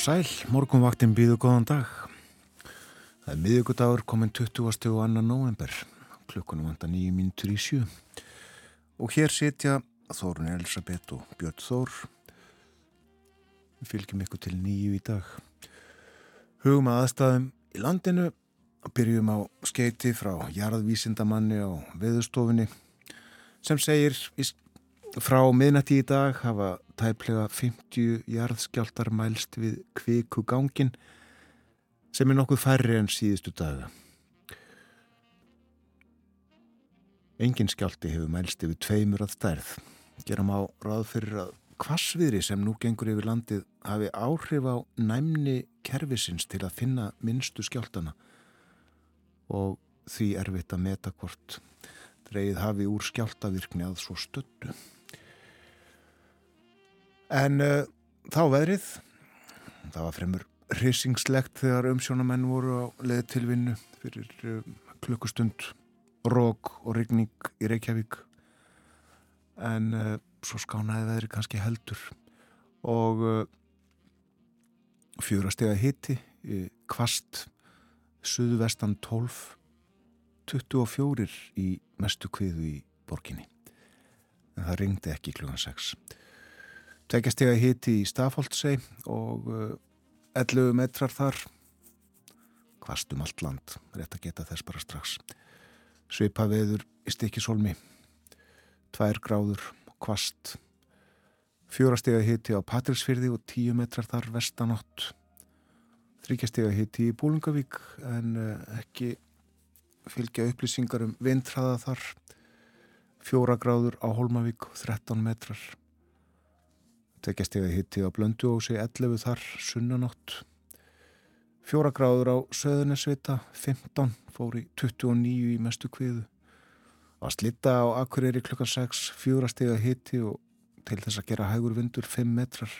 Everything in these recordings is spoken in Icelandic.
og sæl, morgunvaktin býðu góðan dag. Það er miðugudagur komin 20. og 2. november, klukkunum vanda nýju mínutur í sjö. Og hér sitja Þórun Elisabeth og Björn Þór. Við fylgjum ykkur til nýju í dag. Hugum að aðstæðum í landinu og byrjum á skeiti frá jarðvísindamanni á veðustofunni sem segir frá miðnætti í dag hafa tæplega 50 jarðskjáltar mælst við kviku gangin sem er nokkuð færri en síðustu daga. Engin skjálti hefur mælst yfir tveimur að stærð. Gerum á ráð fyrir að kvassviðri sem nú gengur yfir landið hafi áhrif á næmni kervisins til að finna minnstu skjáltana og því erfitt að meta hvort dreigið hafi úr skjáltavirkni að svo stöldu. En uh, þá veðrið, það var fremur hrisingslegt þegar umsjónamenn voru á leði tilvinnu fyrir uh, klukkustund, rók og rigning í Reykjavík. En uh, svo skánaði veðri kannski heldur og fjúrastega hitti, kvast, suðvestan 12, 24 í mestu kviðu í borginni. En það ringdi ekki klukkan 6. Tveggjastega hiti í Stafóldsei og 11 uh, metrar þar. Kvastum allt land, rétt að geta þess bara strax. Svipa veður í stikisólmi. Tvær gráður, kvast. Fjórastega hiti á Patrilsfyrði og 10 metrar þar vestanótt. Þryggjastega hiti í Búlungavík en uh, ekki fylgja upplýsingar um vindræða þar. Fjóra gráður á Holmavík og 13 metrar. Tekjastega hitti á blöndu og segi 11 þar sunnanótt. Fjóra gráður á söðunesvita, 15, fór í 29 í mestu kviðu. Var slitta á Akureyri klukkan 6, fjóra stega hitti og til þess að gera hægur vindur 5 metrar.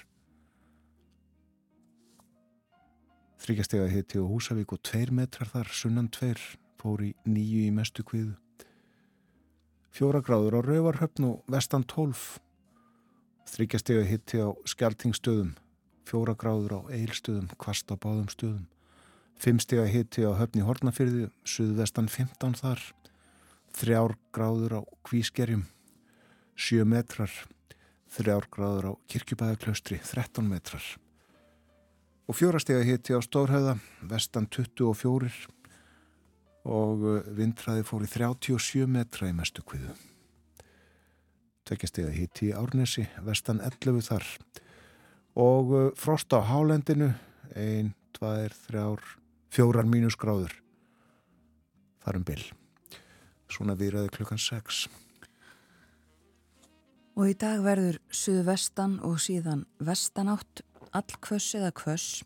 Þryggjastega hitti á Húsavík og 2 metrar þar, sunnan 2, fór í 9 í mestu kviðu. Fjóra gráður á Rauvarhöfn og vestan 12, Þryggjastega hitti á skjaltingstöðum, fjóra gráður á eilstöðum, kvast á báðum stöðum. Fimmstega hitti á höfni Hortnafyrði, suðvestan 15 þar. Þrjár gráður á kvískerjum, sjö metrar. Þrjár gráður á kirkjubæðaklaustri, 13 metrar. Og fjórastega hitti á Stórhauða, vestan 24 og vindræði fór í 37 metra í mestu kviðu tveggjastega hitti í Árnesi, vestan 11 þar. Og uh, frost á hálendinu 1, 2, 3, 4 mínusgráður farum bil. Svona výraði klukkan 6 Og í dag verður suðvestan og síðan vestanátt all kvöss eða kvöss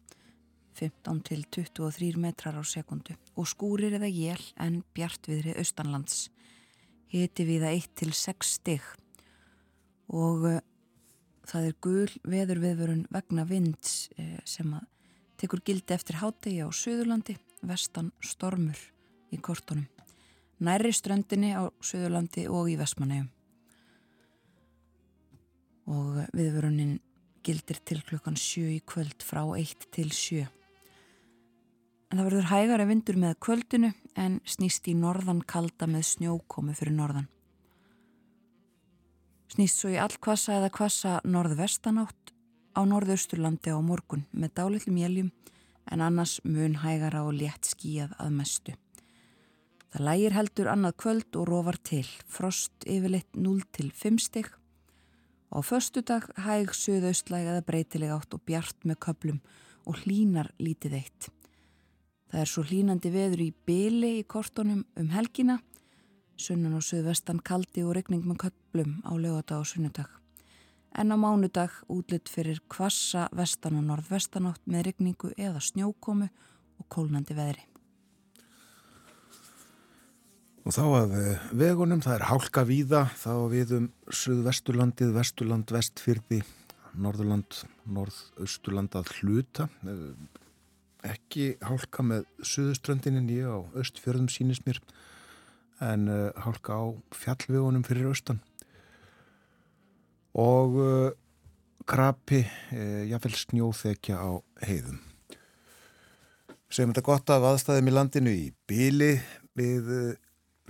15 til 23 metrar á sekundu og skúrir eða jél en bjartviðri austanlands. Hiti við að 1 til 6 stygg og uh, það er gul veður viðvörun vegna vinds uh, sem að tekur gildi eftir hátegi á Suðurlandi, vestan stormur í kortunum, næri ströndinni á Suðurlandi og í Vestmannegjum. Og uh, viðvörunin gildir til klukkan 7 í kvöld frá 1 til 7. En það verður hægara vindur með kvöldinu en snýst í norðan kalda með snjókomi fyrir norðan. Snýst svo í allkvassa eða kvassa norðvestanátt á norðausturlandi á morgun með dálitlu mjöljum en annars mun hægara og létt skíjað að mestu. Það lægir heldur annað kvöld og rofar til, frost yfirleitt 0 til 5 stygg. Á förstu dag hæg söðaustlæg eða breytileg átt og bjart með köplum og hlínar lítið eitt. Það er svo hlínandi veður í byli í kortonum um helgina sunnan og suðvestan kaldi og regning með köplum á lögadag og sunnudag. En á mánudag útlitt fyrir kvassa vestan og norðvestanátt með regningu eða snjókomu og kólnandi veðri. Og þá að vegunum, það er hálka víða, þá við um suðvesturlandið, vesturland, vestfyrði, norðurland, norðausturland að hluta. Ekki hálka með suðuströndinin, ég á östfjörðum sínist mér en uh, hálka á fjallvegunum fyrir austan og uh, krapi, e, jáfnveil snjóþekja á heiðum. Segjum þetta gott af aðstæðum í landinu í byli við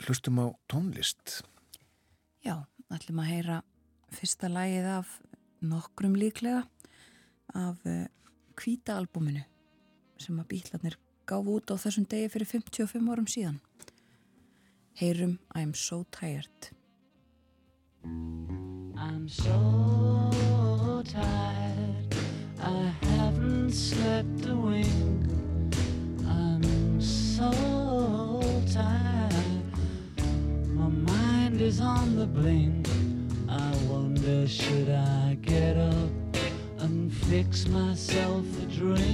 hlustum á tónlist. Já, ætlum að heyra fyrsta lægið af nokkrum líklega af kvítaalbuminu sem að býtlarnir gáf út á þessum degi fyrir 55 árum síðan. Heyrum I'm so tired. I'm so tired. I haven't slept a wink. I'm so tired. My mind is on the blink. I wonder should I get up and fix myself a drink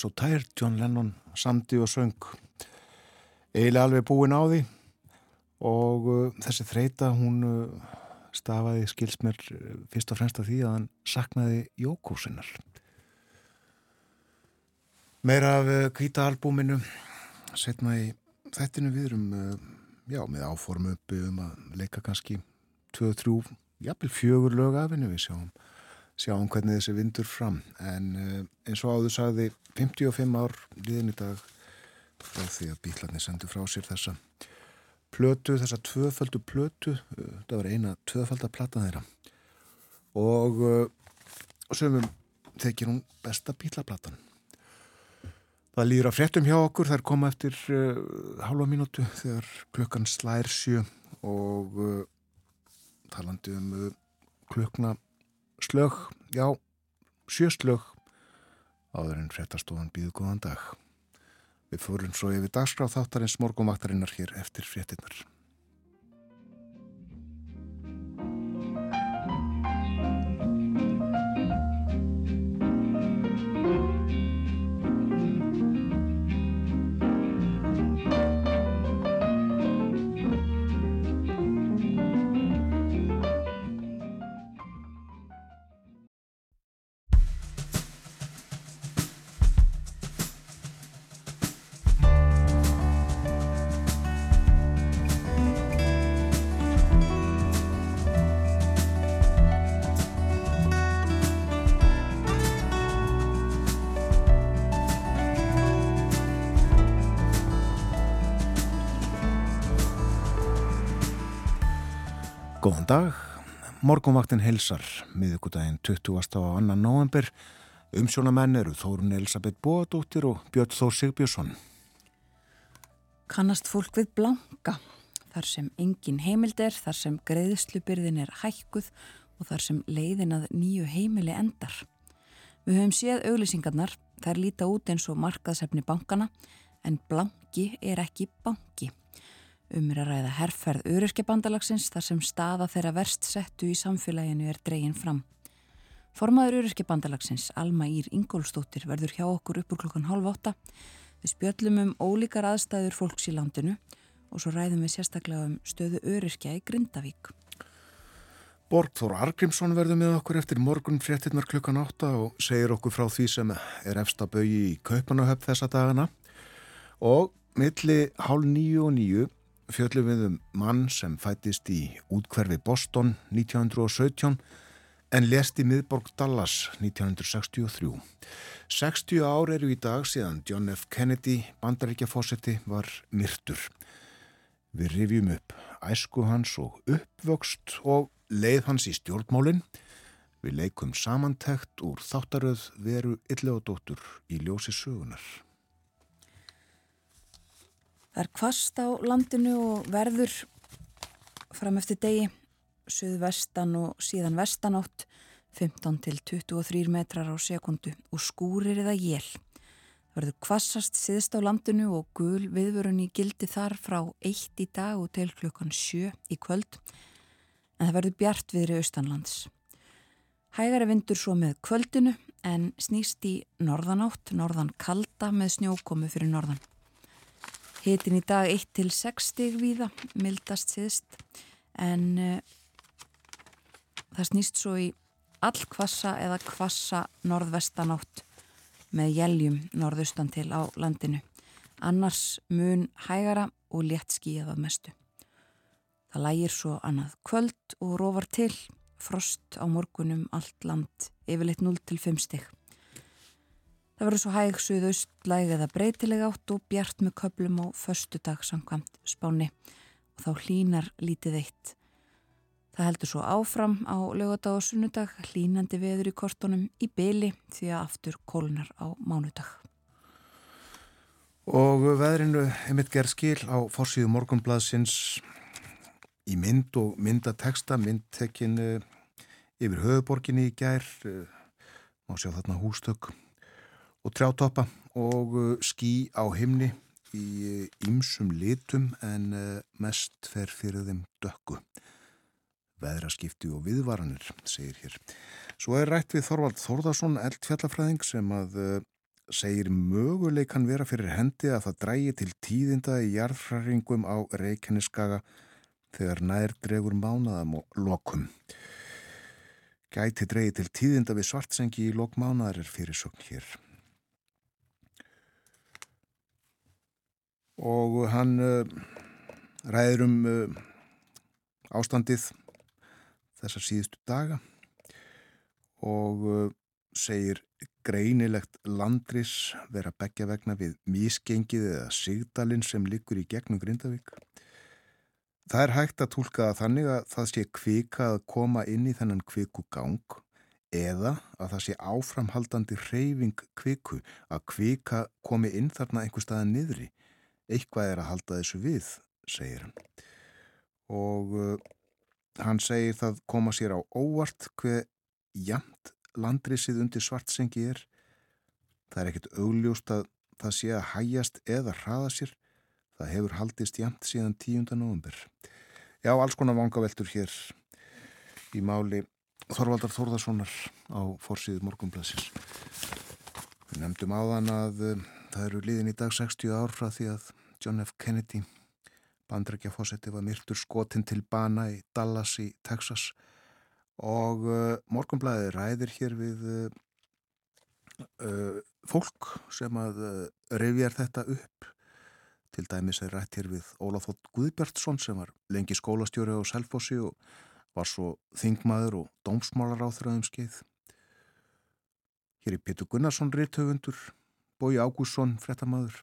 uh, I'm so tired, John Lennon, samdi og söng. Eiginlega alveg búin á því. Og uh, þessi þreita hún uh, stafaði skilsmér fyrst og fremst af því að hann saknaði jókúsinnar. Meira af kvíta albúminu setna í þættinu við erum já, með áformu uppi um að leika kannski 2-3, jafnvel fjögur lög afinu við sjáum sjáum hvernig þessi vindur fram. En uh, eins og áður sagði 55 ár liðin í dag frá því að bílarnir sendu frá sér þessa plötu, þessa tvöföldu plötu. Uh, það var eina tvöföldaplata þeirra. Og uh, sömum þekir hún besta bílaplatan. Það líður að fréttum hjá okkur þær koma eftir halva mínútu þegar klukkan slær sjö og talandi um klukna slög, já, sjöslög áður en fréttastofan býðu góðan dag. Við fórum svo yfir dagskráð þáttarins morgumvaktarinnar hér eftir fréttinnar. Dag, morgunvaktin helsar, miðugudaginn 20. á annan november, umsjónamenn eru Þórun Elisabeth Bóadóttir og Björn Þór Sigbjörnsson. Kannast fólk við blanka, þar sem engin heimild er, þar sem greiðslubyrðin er hækkuð og þar sem leiðin að nýju heimili endar. Við höfum séð auglýsingarnar, þær líta út eins og markaðsefni bankana, en blanki er ekki banki. Umir að ræða herrferð öryrkjabandalagsins þar sem staða þeirra verst settu í samfélaginu er dregin fram. Formaður Öryrkjabandalagsins, Alma Ír Ingólstóttir, verður hjá okkur uppur klokkan halv átta. Við spjöllum um ólíkar aðstæður fólks í landinu og svo ræðum við sérstaklega um stöðu Öryrkja í Grindavík. Borgþór Argrímsson verður með okkur eftir morgun fréttinnar klukkan átta og segir okkur frá því sem er efsta bögi í Kaupanahöpp þessa dagana og milli hálf nýju og nýju fjöllum við um mann sem fættist í útkverfi Boston 1917 en lest í miðborg Dallas 1963. 60 ár eru í dag síðan John F. Kennedy, bandaríkjafósetti, var myrtur. Við rifjum upp æsku hans og uppvöxt og leið hans í stjórnmálinn. Við leikum samantækt úr þáttaröð veru illegadóttur í ljósi sögunar. Það er kvast á landinu og verður fram eftir degi, suðvestan og síðan vestanátt, 15 til 23 metrar á sekundu og skúrir eða jél. Það verður kvassast síðst á landinu og gul viðvörun í gildi þar frá 1 í dag og til klukkan 7 í kvöld, en það verður bjart viðri austanlands. Hægara vindur svo með kvöldinu en snýst í norðanátt, norðan kalda með snjókomu fyrir norðan. Hitin í dag 1 til 6 stig víða, mildast síðst, en uh, það snýst svo í allkvassa eða kvassa norðvestanátt með jæljum norðaustan til á landinu. Annars mun hægara og létt skíðað mestu. Það lægir svo annað kvöld og rófar til, frost á morgunum allt land, yfirleitt 0 til 5 stig. Það verður svo hæg suðaustlæg eða breytileg átt og bjart með köplum á förstu dag samkvæmt spáni og þá hlínar lítið eitt. Það heldur svo áfram á lögadag og sunnudag, hlínandi veður í kortunum í byli því að aftur kólunar á mánudag. Og veðrinu er mitt gerð skil á fórsíðu morgunbladsins í mynd og myndateksta, myndtekin yfir höfuborginni í gær, má sjá þarna hústök og trjátoppa og uh, skí á himni í ymsum litum en uh, mest fer fyrir þeim dökku. Veðraskipti og viðvaranir, segir hér. Svo er rætt við Þorvald Þórðarsson, eldfjallafræðing sem að uh, segir möguleikan vera fyrir hendi að það drægi til tíðinda í jarðfræringum á Reykjaneskaga þegar nær dregur mánaðam og lokum. Gæti dregi til tíðinda við svartsengi í lokmánaðar er fyrir sögn hér. Og hann uh, ræður um uh, ástandið þessar síðustu daga og segir greinilegt landris vera begja vegna við mískengið eða sigdalinn sem liggur í gegnum Grindavík. Það er hægt að tólka þannig að það sé kvika að koma inn í þennan kviku gang eða að það sé áframhaldandi reyfing kviku að kvika komi inn þarna einhver staða niðri eitthvað er að halda þessu við, segir hann. Og uh, hann segir það koma sér á óvart hver jamt landrisið undir svartsengi er. Það er ekkert augljóst að það sé að hæjast eða hraða sér. Það hefur haldist jamt síðan 10. november. Já, alls konar vangaveltur hér í máli Þorvaldar Þórðarssonar á fórsíðu morgunblæsins. Við nefndum áðan að uh, það eru liðin í dag 60 ár frá því að John F. Kennedy bandrækjafósetti var myrtur skotin til bana í Dallas í Texas. Og uh, morgunblæði ræðir hér við uh, fólk sem að uh, revjar þetta upp. Til dæmis er rætt hér við Ólaf Þótt Guðbjartsson sem var lengi skólastjóri á Selfossi og var svo þingmaður og dómsmálar á þröðum skeið. Hér er Pétur Gunnarsson ríttöfundur Bói Ágússon frettamæður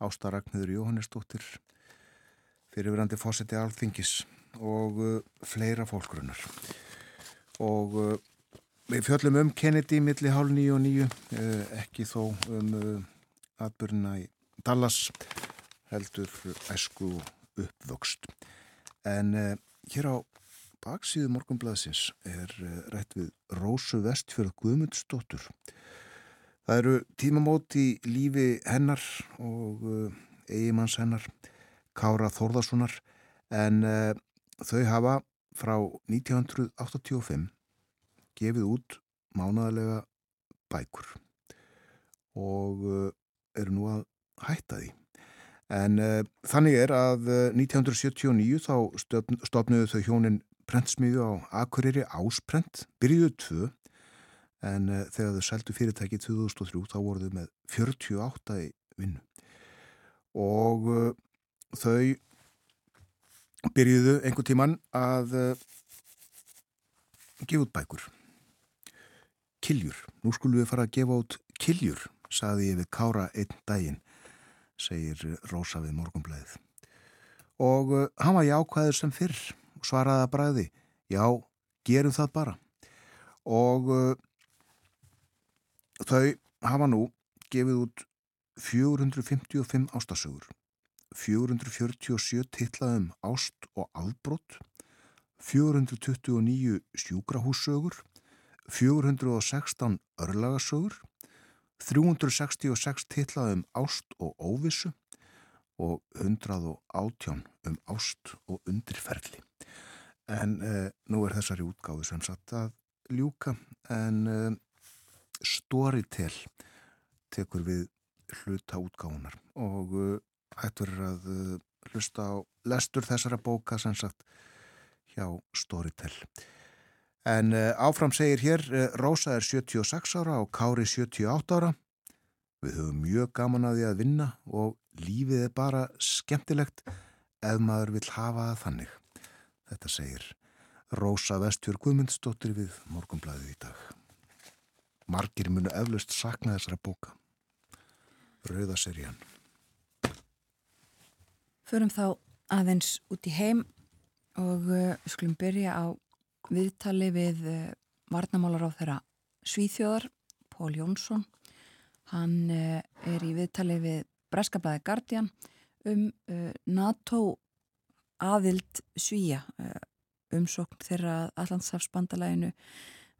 Ásta Ragnhildur Jóhannesdóttir fyrirverandi fósetti alþingis og uh, fleira fólkgrunnar og uh, við fjöllum um Kennedy millir hálf nýju og nýju uh, ekki þó um uh, atbyrna í Dallas heldur æsku uppvöxt. En uh, hér á baksíðu morgunblæðsins er rætt við Rósu Vestfjörð Guðmundsdóttur Það eru tímamót í lífi hennar og uh, eigimanns hennar, Kára Þórðarssonar, en uh, þau hafa frá 1985 gefið út mánaðarlega bækur og uh, eru nú að hætta því. En uh, þannig er að uh, 1979 þá stofnuðu þau hjónin prentsmiðu á Akureyri Ásprent, byrjuðu tvö en uh, þegar þau seldu fyrirtæki 2003 þá voru þau með 48 vinnu. Og uh, þau byrjuðu einhver tíman að uh, gefa út bækur. Kiljur, nú skulum við fara að gefa út Kiljur, saði ég við Kára einn daginn, segir Rósa við morgunblæðið og hann var jákvæður sem fyrr svaraði að bræði já, gerum það bara. Og þau hafa nú gefið út 455 ástasögur 447 titlaðum ást og albrótt 429 sjúkrahússögur 416 örlagasögur 366 titlaðum ást og óvissu og 118 um ást og undirferli. En eh, nú er þessari útgáðu sem satt að ljúka en eh, Storytel tekur við hluta útgáðunar og eh, hættur að eh, hlusta á lestur þessara bóka sem sagt hjá Storytel. En eh, áfram segir hér Rósa er 76 ára og Kári 78 ára. Við höfum mjög gaman að því að vinna og lífið er bara skemmtilegt ef maður vil hafa það þannig. Þetta segir Rósa Vestjör Guðmundsdóttir við Morgonblæðið í dag. Margir munu eflaust sakna þessara bóka. Rauðaserjan. Förum þá aðeins út í heim og uh, skulum byrja á viðtali við uh, varnamálar á þeirra Svíþjóðar, Pól Jónsson. Hann uh, er í viðtali við Breskablaði Guardian um NATO aðild Svíja. Umsókn þeirra Allandshafsbandalæginu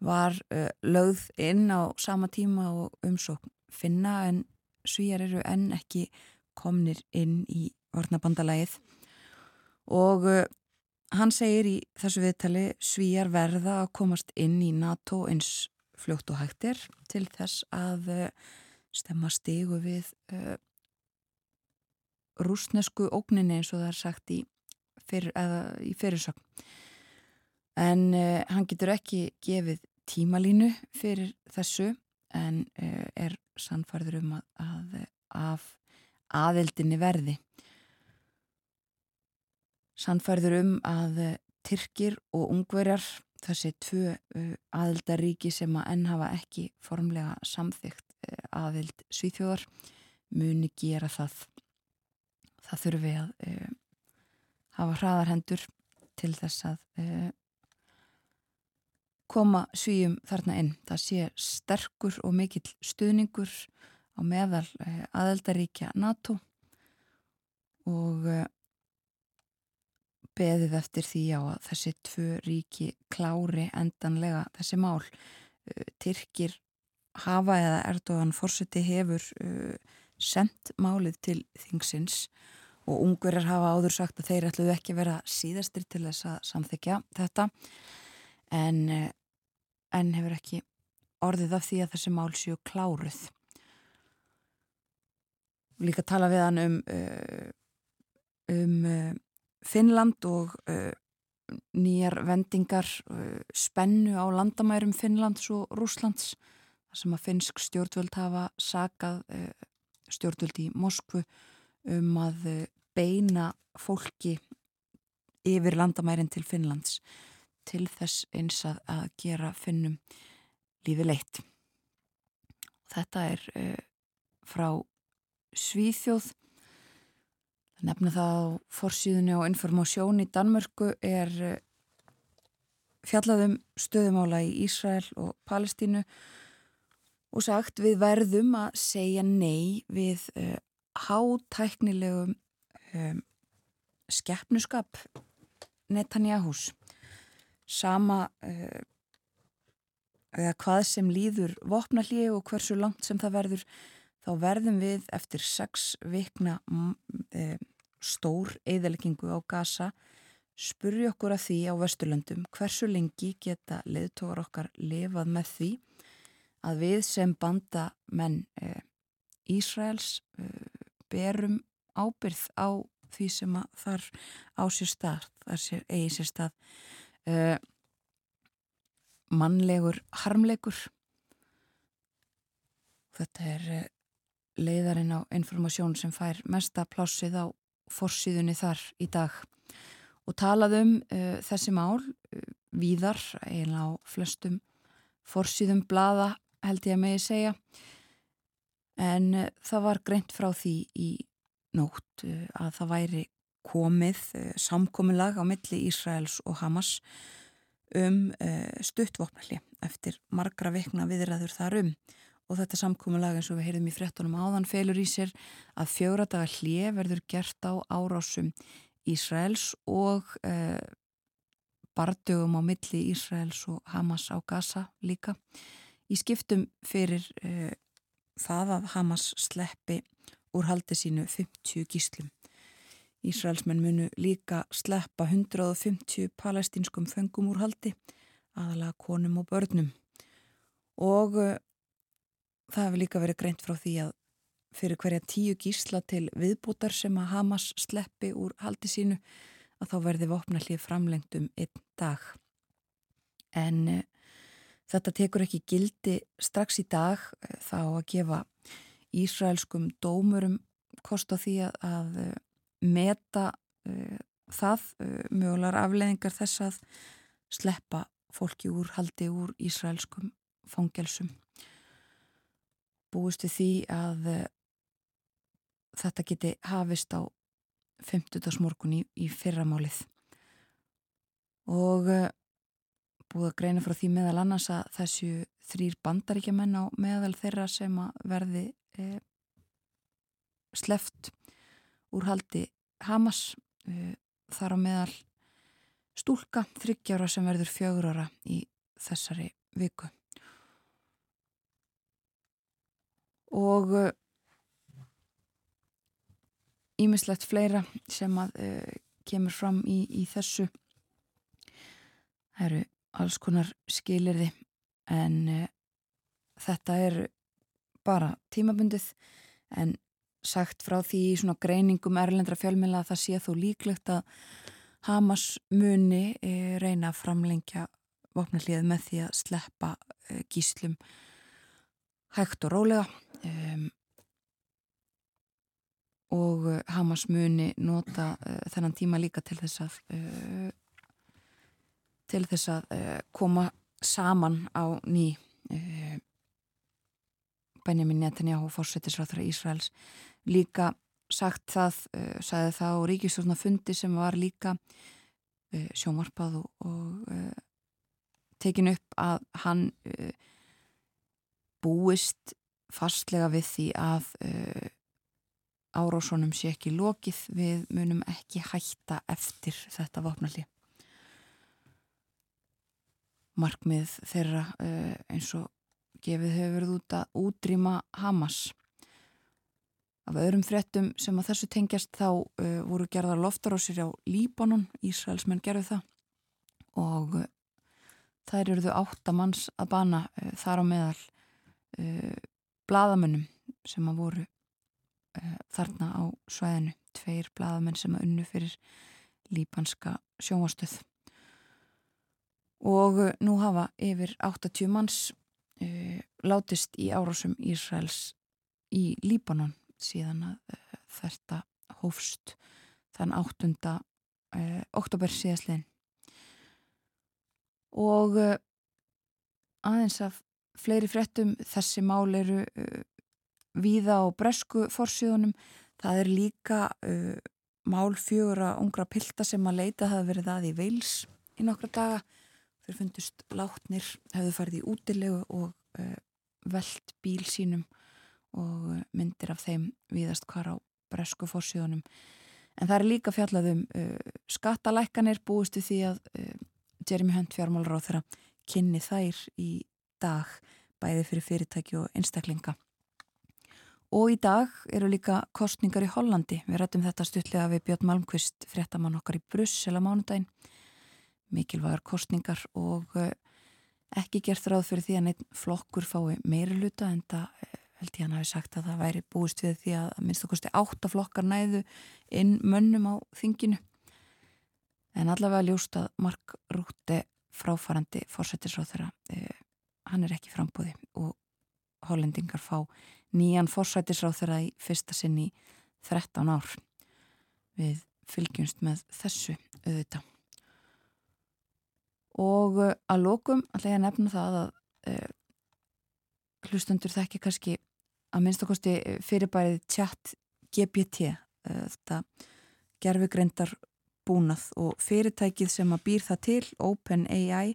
var uh, lögð inn á sama tíma og umsókn finna en Svíjar eru enn ekki komnir inn í varnabandalægið og uh, hann segir í þessu viðtali Svíjar verða að komast inn í NATO eins fljótt og hægtir til þess að uh, stemma stigu við rúsnesku ógninni eins og það er sagt í, fyr, í fyrirsögn. En uh, hann getur ekki gefið tímalínu fyrir þessu en uh, er sannfærður um að, að aðeldinni verði. Sannfærður um að Tyrkir og Ungverjar þessi tvö aðeldaríki sem að enn hafa ekki formlega samþygt aðeld Svíþjóðar muni gera það. Það þurfi að hafa hraðarhendur til þess að koma svíjum þarna inn. Það sé sterkur og mikill stuðningur á meðal eh, aðeldaríkja NATO og eh, beðið eftir því á að þessi tvö ríki klári endanlega þessi mál. Eh, Tyrkir hafa eða Erdogan fórseti hefur sendt málið til þingsins og ungverjar hafa áður sagt að þeir ætluðu ekki vera síðastir til þess að samþykja þetta en en hefur ekki orðið af því að þessi mál séu kláruð. Líka tala við hann um, uh, um uh, Finnland og uh, nýjar vendingar spennu á landamærum Finnlands og Rúslands þar sem að finnsk stjórnvöld hafa sakað stjórnvöld í Moskvu um að beina fólki yfir landamærin til Finnlands til þess eins að, að gera finnum lífi leitt. Þetta er uh, frá Svíþjóð. Nefna það á forsýðunni og informásjón í Danmörku er uh, fjallaðum stöðumála í Ísrael og Palestínu og sagt við verðum að segja nei við uh, hátæknilegum um, skeppnuskap Netanyahús sama uh, eða hvað sem líður vopnallíu og hversu langt sem það verður þá verðum við eftir sex vikna uh, stór eðaleggingu á gasa spurja okkur að því á Vesturlöndum hversu lengi geta leðtógar okkar lifað með því að við sem banda menn eh, Ísraels berum ábyrð á því sem þar á sér stað, þar sér, eigi sér stað eh, mannlegur harmleikur. Þetta er eh, leiðarinn á informasjón sem fær mesta plássið á forsýðunni þar í dag. Og talaðum uh, þessi mál uh, víðar, eiginlega á flestum forsýðum blada held ég að megi segja. En uh, það var greint frá því í nótt að það væri komið samkominlag á milli Ísraels og Hamas um stuttvopnalli eftir margra vikna viðræður þar um og þetta samkómulag eins og við heyrðum í frettunum áðan felur í sér að fjóra hlið verður gert á árásum Ísraels og eh, bardögum á milli Ísraels og Hamas á Gaza líka í skiptum fyrir eh, það að Hamas sleppi úr haldi sínu 50 gíslum. Ísraelsmenn munu líka sleppa 150 palestinskum fengum úr haldi aðalega konum og börnum og eh, það hefur líka verið greint frá því að fyrir hverja tíu gísla til viðbútar sem að Hamas sleppi úr haldi sínu að þá verði vopnallið framlengt um einn dag. En e, þetta tekur ekki gildi strax í dag e, þá að gefa Ísraelskum dómurum kost á því að, meta e, það, mögulegar afleðingar þess að sleppa fólki úr haldi úr Ísraelskum fangelsum búist við því að uh, þetta geti hafist á 50. morgun í, í fyrramálið og uh, búið að greina frá því meðal annars að þessu þrýr bandaríkjaman á meðal þeirra sem að verði uh, sleft úr haldi Hamas þar á meðal stúlka þryggjára sem verður fjögur ára í þessari viku. Og ímislegt uh, fleira sem að uh, kemur fram í, í þessu. Það eru alls konar skilirði en uh, þetta er bara tímabundið en sagt frá því í svona greiningum erlendra fjölmjöla að það sé þó líklegt að Hamas muni uh, reyna að framlengja vopnallið með því að sleppa uh, gíslum hægt og rólega. Um, og uh, Hamas muni nota uh, þennan tíma líka til þess að uh, til þess að uh, koma saman á ný Benjamin Netanyahu fórsetisráþra Ísraels líka sagt það, uh, sagði það á ríkistofna fundi sem var líka sjómarpað og, og tekin upp að hann búist fastlega við því að árásunum sé ekki lokið. Við munum ekki hætta eftir þetta vopnalli markmið þeirra eins og gefið hefur verið út að útrýma Hamas af öðrum frettum sem að þessu tengjast þá uh, voru gerðar loftarásir á Líbanon, Ísraelsmenn gerðu það. Og uh, þær eruðu áttamanns að bana uh, þar á meðal uh, bladamönnum sem að voru uh, þarna á svæðinu, tveir bladamenn sem að unnu fyrir lípanska sjónvastöð og uh, nú hafa yfir 80 manns látist í árásum Ísraels í Líbanon síðan að uh, þetta hófst þann 8. Uh, oktober síðastliðin og uh, aðeins af fleiri fréttum, þessi mál eru uh, víða á bresku forsjónum, það er líka uh, mál fjögur að ungra pilda sem að leita hafa verið að í veils í nokkra daga þeir fundust látnir, hefðu farið í útilegu og uh, veld bíl sínum og uh, myndir af þeim víðast hvar á bresku forsjónum en það er líka fjallað um uh, skattalækkanir búistu því að uh, Jeremy Hunt fjármálur á þeirra kynni þær í dag bæði fyrir fyrirtæki og einstaklinga Og í dag eru líka kostningar í Hollandi. Við rættum þetta stuttlega við Björn Malmqvist, fréttamann okkar í Brussel á mánudaginn. Mikilvægar kostningar og uh, ekki gert ráð fyrir því að neitt flokkur fái meiri luta en það held ég hann hafi sagt að það væri búist við því að minnst okkursti áttaflokkar næðu inn mönnum á þinginu. En allavega ljóst að Mark Rúti fráfarandi fórsættisráð þeirra, uh, hann er ekki frambúði og hollendingar fá nýjan forsætisráð þeirra í fyrsta sinn í 13 ár. Við fylgjumst með þessu auðvita. Og uh, að lókum að nefna það að uh, hlustendur þekki kannski að minnst okkosti fyrirbærið chat GPT, uh, þetta gerfugreindar búnað og fyrirtækið sem að býr það til, OpenAI,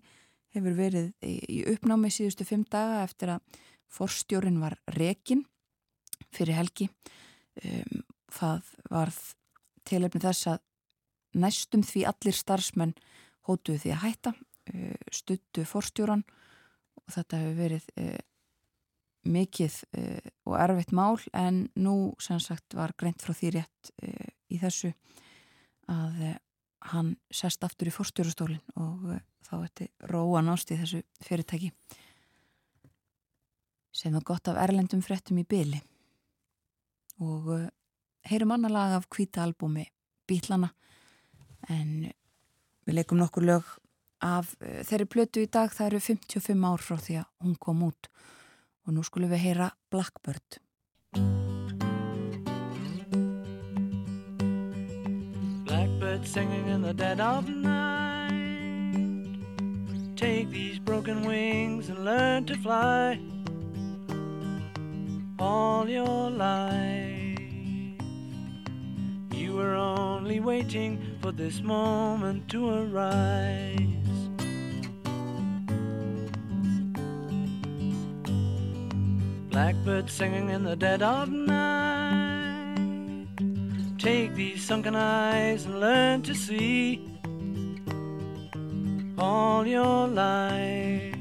hefur verið í uppnámi síðustu fimm daga eftir að forstjórin var rekin fyrir helgi. Um, það varð tilefni þess að næstum því allir starfsmenn hótuðu því að hætta uh, stuttu forstjóran og þetta hefur verið mikið uh, og erfitt mál en nú sem sagt var greint frá því rétt uh, í þessu að uh, hann sest aftur í forstjórastólin og þá ætti róa nást í þessu fyrirtæki. Sem var gott af erlendum frettum í byli og heyrum annar lag af kvíta albúmi Bítlana en við leikum nokkur lög af þeirri plötu í dag. Það eru 55 ár frá því að hún kom út. og nú skulum við heyra Blackbird Blackbird singing in the dead of night Take these broken wings and learn to fly all your life. You were only waiting for this moment to arise. Blackbird singing in the dead of night. Take these sunken eyes and learn to see all your life.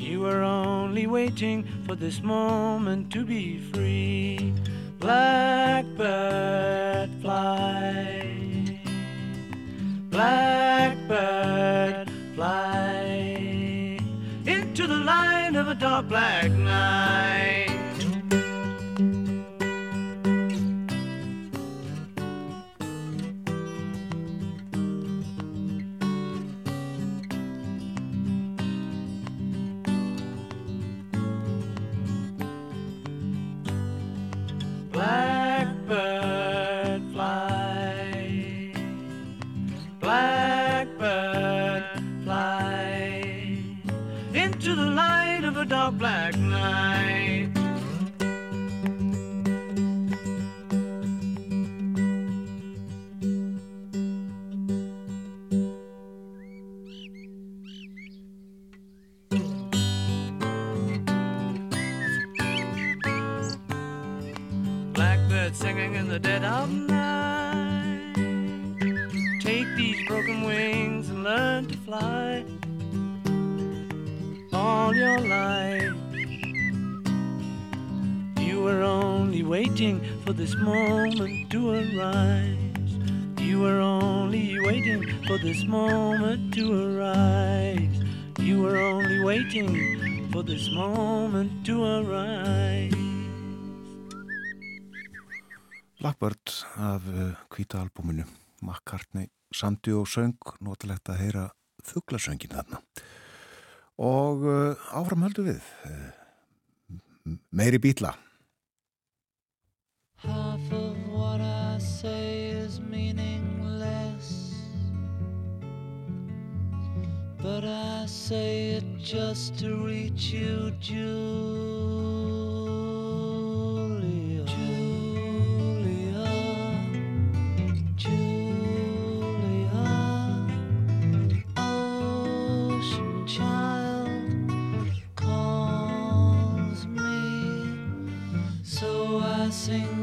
You were only waiting for this moment to be free. Blackbird fly. Blackbird fly a dark black night. Black night. Blackbird singing in the dead of night. Waiting for this moment to arise. You were only waiting for this moment to arise. You were only waiting for this moment to arise. Blackbird af kvíta uh, albúminu McCartney samdi og söng notalegt að heyra fugglasöngin þarna og uh, áfram höldu við uh, meiri bítla Half of what I say is meaningless. But I say it just to reach you, Julia.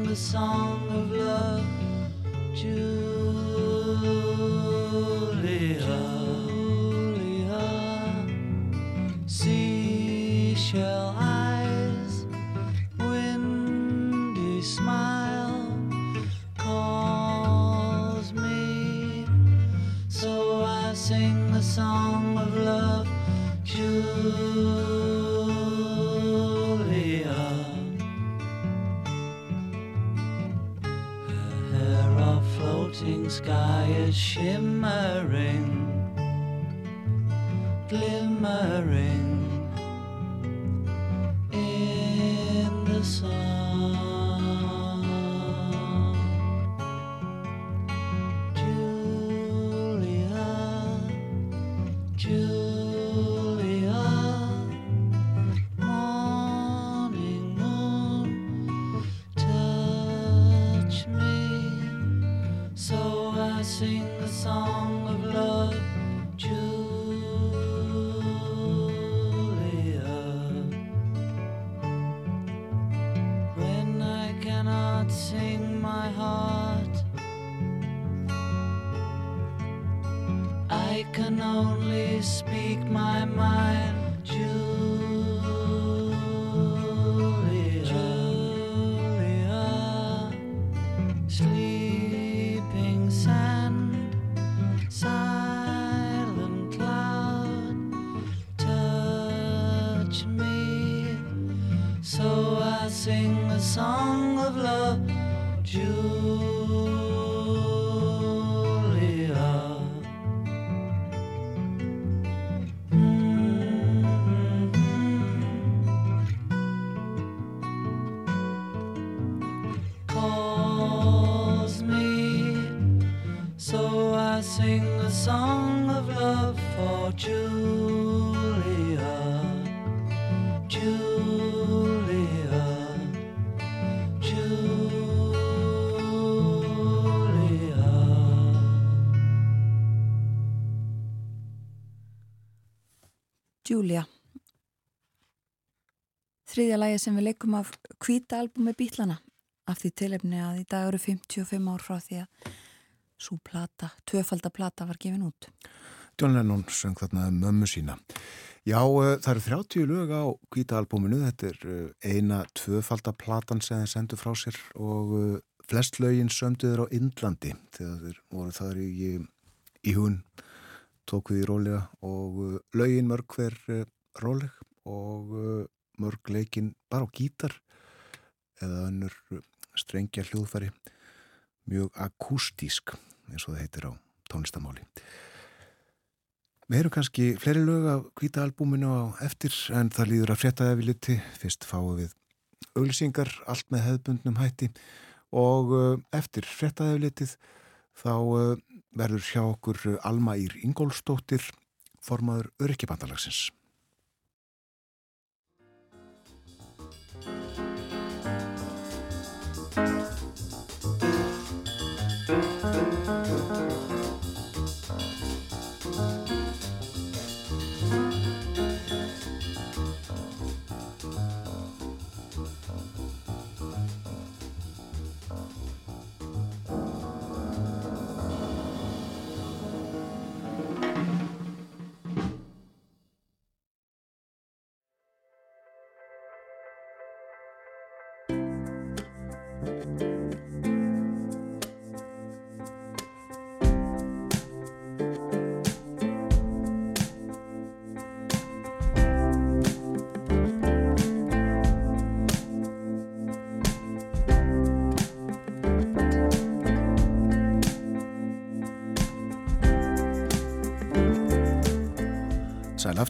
The song of love, Julia. Sky is shimmering, glimmering þriðja lægi sem við leikum af kvíta albumi Bítlana af því tilefni að í dag eru 55 ár frá því að svo plata, tvöfaldaplata var gefin út. John Lennon söng þarna um mömmu sína. Já, uh, það eru 30 lög á kvíta albuminu, þetta er uh, eina tvöfaldaplatan sem þeir sendu frá sér og uh, flest lögin sömduður á Indlandi þegar þeir voru þar í, í hún tók við í rólega og lögin mörg hver róleg og mörg leikin bara á gítar eða önnur strengja hljóðfæri mjög akústísk eins og það heitir á tónlistamáli. Við heyrum kannski fleiri lög af hvita albúminu á eftir en það líður að frétta eða við liti. Fyrst fáum við auglýsingar allt með hefðbundnum hætti. Og eftir frétta eða við litið þá verður hjá okkur Alma Ír Ingólstóttir, formaður Öryggibandalagsins.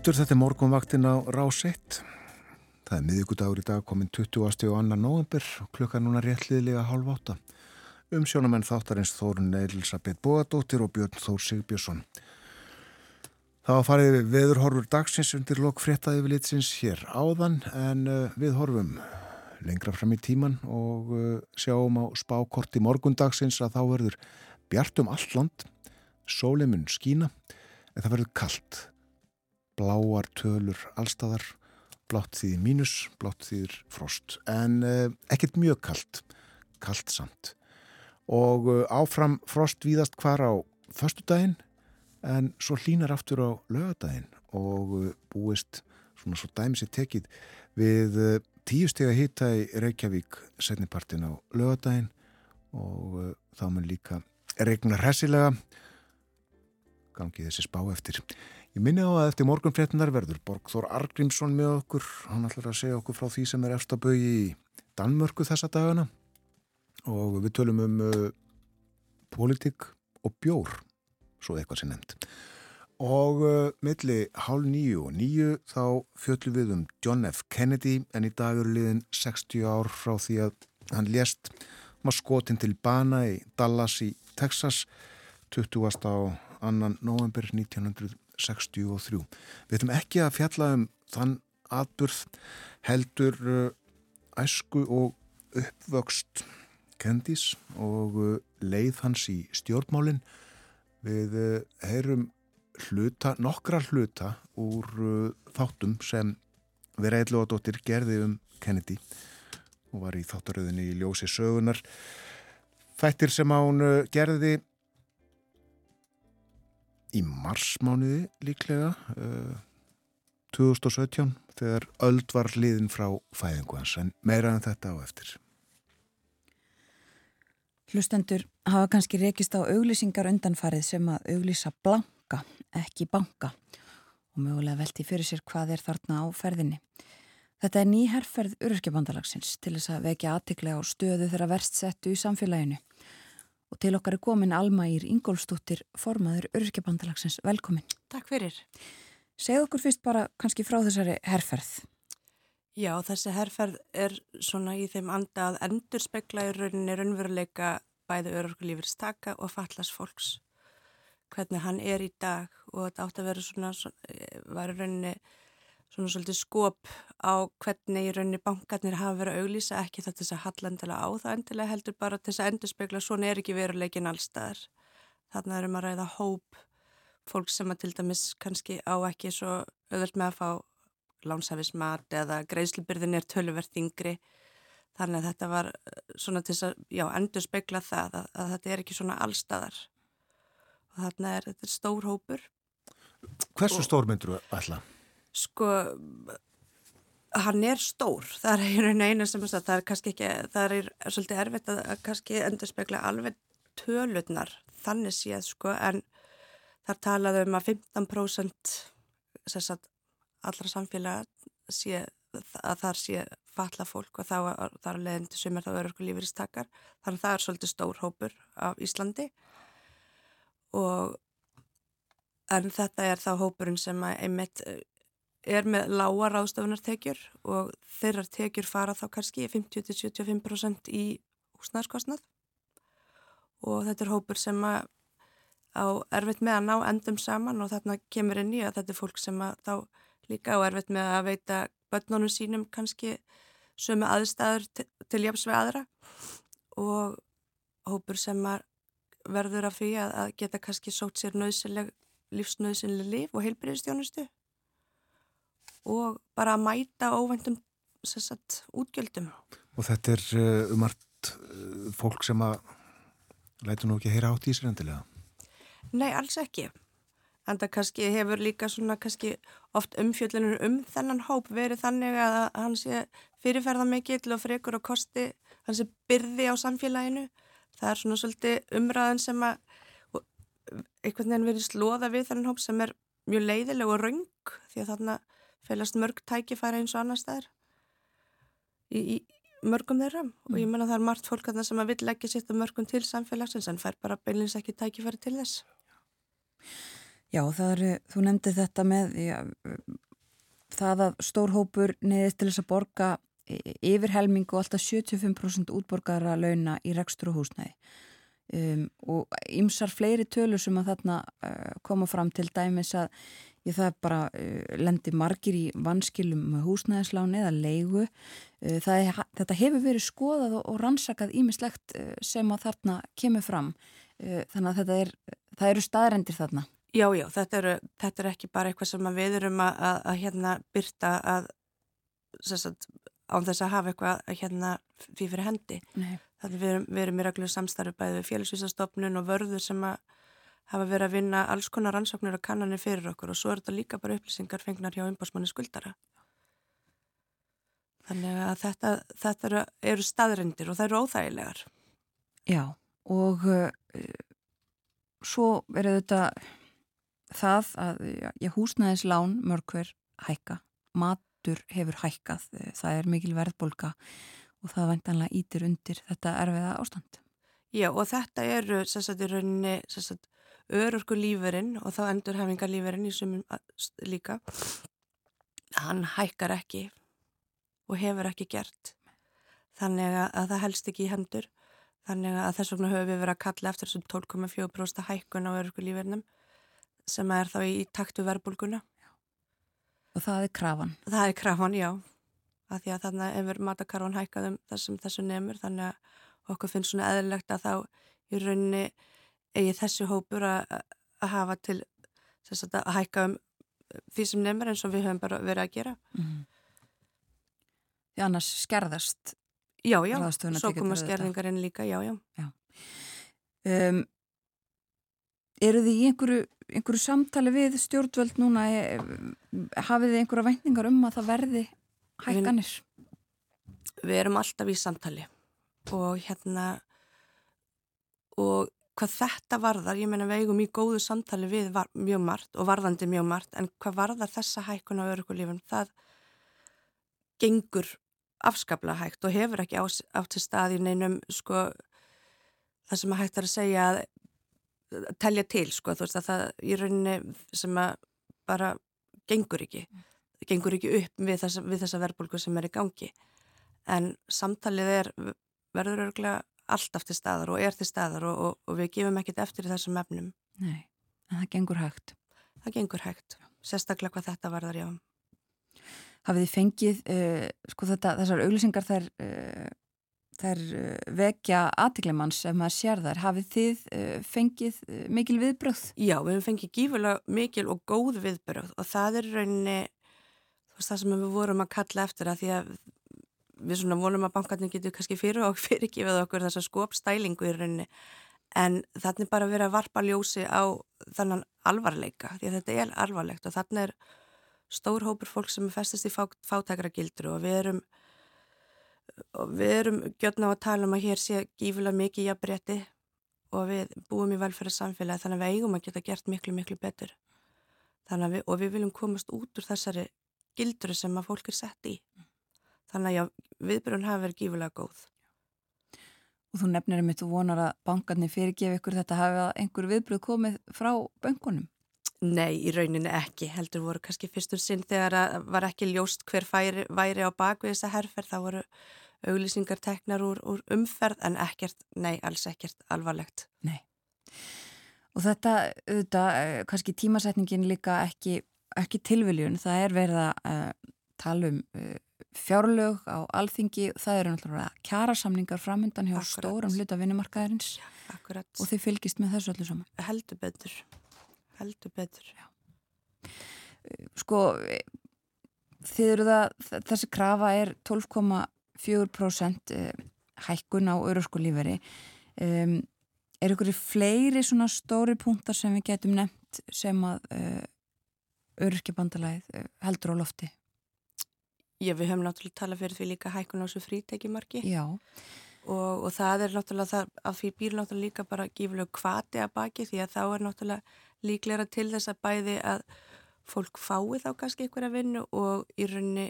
Aftur, þetta er morgunvaktin á Rás 1. Það er miðugudagur í dag komin 20. og 2. november klukka núna réttliðilega halv átta. Umsjónamenn þáttarins Þórun Eilsabeth Bóadóttir og Björn Þór Sigbjörnsson. Það var farið veðurhorfur dagsins undir lok fréttaði við litsins hér áðan en uh, við horfum lengra fram í tíman og uh, sjáum á spákorti morgundagsins að þá verður bjartum allt land, sóleimun skína en það verður kallt bláar tölur allstæðar, blátt þýðir mínus, blátt þýðir frost, en eh, ekkert mjög kallt, kallt samt. Og eh, áfram frost víðast hvar á förstu daginn, en svo hlínar aftur á lögadaginn og eh, búist svona svo dæmis er tekið við eh, tíu steg að hýta í Reykjavík setnipartin á lögadaginn og þá mun líka regna hressilega gangið þessi spá eftir. Ég minni á að eftir morgunfréttunar verður Borgþór Argrímsson með okkur. Hann ætlar að segja okkur frá því sem er efstabögi í Danmörku þessa dagana og við tölum um uh, politík og bjór, svo eitthvað sem nefnd. Og uh, milli hálf nýju og nýju þá fjöllum við um John F. Kennedy en í dag eru liðin 60 ár frá því að hann lést var skotin til bana í Dallas í Texas 20. á annan november 1963. Við ætlum ekki að fjalla um þann atburð heldur uh, æsku og uppvöxt Kendis og uh, leið hans í stjórnmálinn. Við uh, heyrum hluta, nokkra hluta úr þáttum sem Vera Eilóadóttir gerði um Kennedy og var í þáttaröðinni í ljósi sögunar. Þættir sem án gerði í marsmániði líklega uh, 2017 þegar öld var liðin frá fæðingu hans en meira en þetta á eftir. Hlustendur hafa kannski rekist á auglýsingar undanfarið sem að auglýsa blanka, ekki banka og mögulega velti fyrir sér hvað er þarna á ferðinni. Þetta er ný herrferð ururkjabandalagsins til þess að vekja aðtiklega á stöðu þeirra verst settu í samfélaginu og til okkar er komin Alma Ír Ingólfsdóttir, formaður Öryrkjabandalagsins. Velkomin. Takk fyrir. Segð okkur fyrst bara kannski frá þessari herrferð. Já, þessi herrferð er svona í þeim anda að endur spekla í rauninni raunveruleika bæði öryrkulífurstaka og fallast fólks. Hvernig hann er í dag og þetta átt að vera svona, svona eh, var rauninni svona svolítið skop á hvernig í rauninni bankarnir hafa verið að auglýsa ekki þetta þess að hallendilega á það endilega heldur bara þess að endurspegla svona er ekki veruleikin allstaðar. Þannig að erum að ræða hóp fólk sem að til dæmis kannski á ekki svo auðvöld með að fá lánshafismat eða greiðslubyrðin er tölverð yngri. Þannig að þetta var eh, svona til þess að já, endurspegla það að, að þetta er ekki svona allstaðar. Og þannig er þetta stór hópur. Hversu stór myndur þú alltaf? Sko hann er stór, það er einu sem að það er kannski ekki, það er svolítið erfitt að, kannski endur spekla alveg tölurnar, þannig séð sko, en þar talaðu um að 15% sagt, allra samfélag sé að þar sé falla fólk og þá er leðin til sumir þá örurku lífeyristakar, þannig að það er svolítið stór hópur af Íslandi. Og en þetta er þá hópurinn sem að einmitt er með lága ráðstöfunartekjur og þeirrar tekjur fara þá kannski 50-75% í húsnæðarskostnað og þetta er hópur sem á erfitt með að ná endum saman og þarna kemur inn í að þetta er fólk sem þá líka á erfitt með að veita börnunum sínum kannski sömu aðstæður til jafs við aðra. Og hópur sem verður af því að geta kannski sótt sér lífsnöðsileg líf og heilbyrðistjónustu og bara að mæta óvendum sagt, útgjöldum. Og þetta er uh, um allt uh, fólk sem að lætu nú ekki að heyra átt í sér endilega? Nei, alls ekki. En það kannski hefur líka svona kannski oft umfjöldunum um þennan hóp verið þannig að hann sé fyrirferða mikill og frekur og kosti, hann sé byrði á samfélaginu. Það er svona svolítið umræðan sem að einhvern veginn verið slóða við þennan hóp sem er mjög leiðileg og raung því að þarna felast mörg tækifæri eins og annar staðar í, í mörgum þeirra mm. og ég mm. menna það er margt fólk að það sem að vill ekki setja mörgum til samfélagsins en fær bara beinleins ekki tækifæri til þess Já, það eru, þú nefndi þetta með já, það að stórhópur neðist til þess að borga yfir helmingu og alltaf 75% útborgara launa í rekstur og húsnæði um, og ymsar fleiri tölur sem að þarna uh, koma fram til dæmis að Ég það bara uh, lendi margir í vanskilum með húsnæðisláni eða leigu. Uh, er, þetta hefur verið skoðað og, og rannsakað ímislegt uh, sem að þarna kemur fram. Uh, þannig að er, það eru staðrendir þarna. Já, já, þetta eru, þetta er ekki bara eitthvað sem við erum að, að, að hérna byrta að, sagt, án þess að hafa eitthvað að hérna fyrir hendi. Nei. Þannig við erum, við erum í reglu samstarfi bæðið félagsvísastofnun og vörður sem að hafa verið að vinna alls konar rannsóknir og kannanir fyrir okkur og svo er þetta líka bara upplýsingar fengnar hjá umbásmanni skuldara. Þannig að þetta, þetta eru, eru staðrindir og það eru óþægilegar. Já og uh, svo er þetta það að já, húsnæðislán mörgver hækka, matur hefur hækkað, það er mikil verðbolga og það vantanlega ítir undir þetta erfiða ástand. Já og þetta eru sagt, í rauninni örurku lífurinn og þá endur hefingar lífurinn í sumum líka. Hann hækkar ekki og hefur ekki gert. Þannig að það helst ekki í hendur. Þannig að þess vegna höfum við verið að kalla eftir þessum 12,4% hækkun á örurku lífurinnum sem er þá í taktu verbulguna. Og það er krafan? Það er krafan, já. Að því að þannig hefur matakarvan hækkað um þessum þessu nefnur þannig að okkur finnst svona eðlilegt að þá í rauninni eigi þessu hópur að, að hafa til sagt, að hækka um því sem nefnur eins og við höfum bara verið að gera. Mm. Því annars skerðast? Já, já, svo koma skerðingarinn líka, já, já. já. Um, eru þið í einhverju, einhverju samtali við stjórnvöld núna? E, hafið þið einhverja væntingar um að það verði hækkanir? Við, við erum alltaf í samtali og hérna og hvað þetta varðar, ég menna við eigum í góðu samtali við var, mjög margt og varðandi mjög margt en hvað varðar þessa hækkun á örukulífum, það gengur afskaplega hægt og hefur ekki átt til stað í neinum sko það sem að hægt er að segja að telja til sko þú veist að það í rauninni sem að bara gengur ekki gengur ekki upp við þessa, við þessa verðbólku sem er í gangi. En samtalið er verður örgulega alltaf til staðar og er til staðar og, og, og við gefum ekkit eftir þessum efnum Nei, en það gengur hægt Það gengur hægt, sérstaklega hvað þetta varðar já Hafið þið fengið uh, sko þetta, þessar auglýsingar þær uh, þær eh, vekja aðtiklemanns ef maður sér þær. Hafið þið fengið mikil viðbröð? Já, við hefum fengið gífurlega mikil og góð viðbröð og það er rauninni það sem við vorum að kalla eftir að því að við svona volum að bankarnir getur kannski fyrir og fyrirgifið okkur þessa skopstælingu í rauninni. En þannig bara verið að varpa ljósi á þannan alvarleika því að þetta er alvarlegt og þannig er stór hópur fólk sem er festist í fátækra gildur og við erum og við erum gjörna á að tala um að hér sé gífilega mikið jafnbretti og við búum í velferðarsamfélagi þannig að við eigum að geta gert miklu miklu betur. Við, og við viljum komast út úr þessari gilduru sem að fólk er sett í þannig að já, viðbjörn hafa verið gífilega góð Og þú nefnir um þetta og vonar að bankarnir fyrirgefi ykkur þetta hafa einhver viðbröð komið frá bankunum? Nei, í rauninni ekki heldur voru kannski fyrstur sinn þegar að var ekki ljóst hver færi, væri á bakvið þessa herrferð, þá voru auglýsingar teknar úr, úr umferð en ekkert, nei, alls ekkert alvarlegt. Nei. Og þetta, auðvitað, eh, kannski tímasetningin líka ekki, ekki tilviljun, það er verið að uh, tala um uh, fjárlög á alþingi, það eru náttúrulega kjærasamningar framöndan hjá akkurat. stórum hluta vinnumarkaðarins ja, og þið fylgist með þessu öllu saman. Heldur betur, heldur betur. Já. Sko, þið eru það, þessi krafa er 12,5 4% eh, hækkun á öruskulíferi um, er ykkur í fleiri svona stóri punktar sem við getum nefnt sem að uh, öruskibandalagið uh, heldur á lofti Já, við höfum náttúrulega talað fyrir því líka hækkun á þessu frítekimarki Já. Og, og það er náttúrulega það að því býr náttúrulega líka bara gífurlega kvati að baki því að þá er náttúrulega líklega til þess að bæði að fólk fái þá kannski að vinna og í rauninni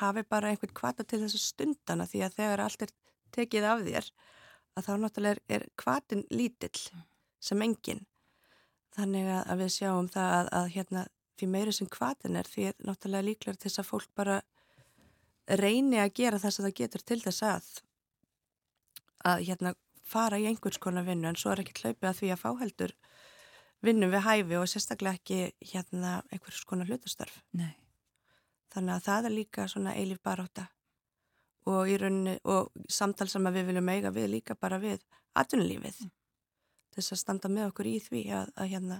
hafi bara einhvern kvata til þessu stundana því að þegar allt er tekið af þér að þá náttúrulega er, kvatin lítill sem engin þannig að við sjáum það að, að hérna því meiri sem kvatin er því er náttúrulega líklar til þess að fólk bara reyni að gera þess að það getur til þess að að hérna fara í einhvers konar vinnu en svo er ekki hlaupið að því að fáheldur vinnum við hæfi og sérstaklega ekki hérna einhvers konar hlutastörf Nei Þannig að það er líka svona eilif baróta og í rauninni og samtal sem við viljum eiga við líka bara við atvinnulífið mm. þess að standa með okkur í því að, að, hérna,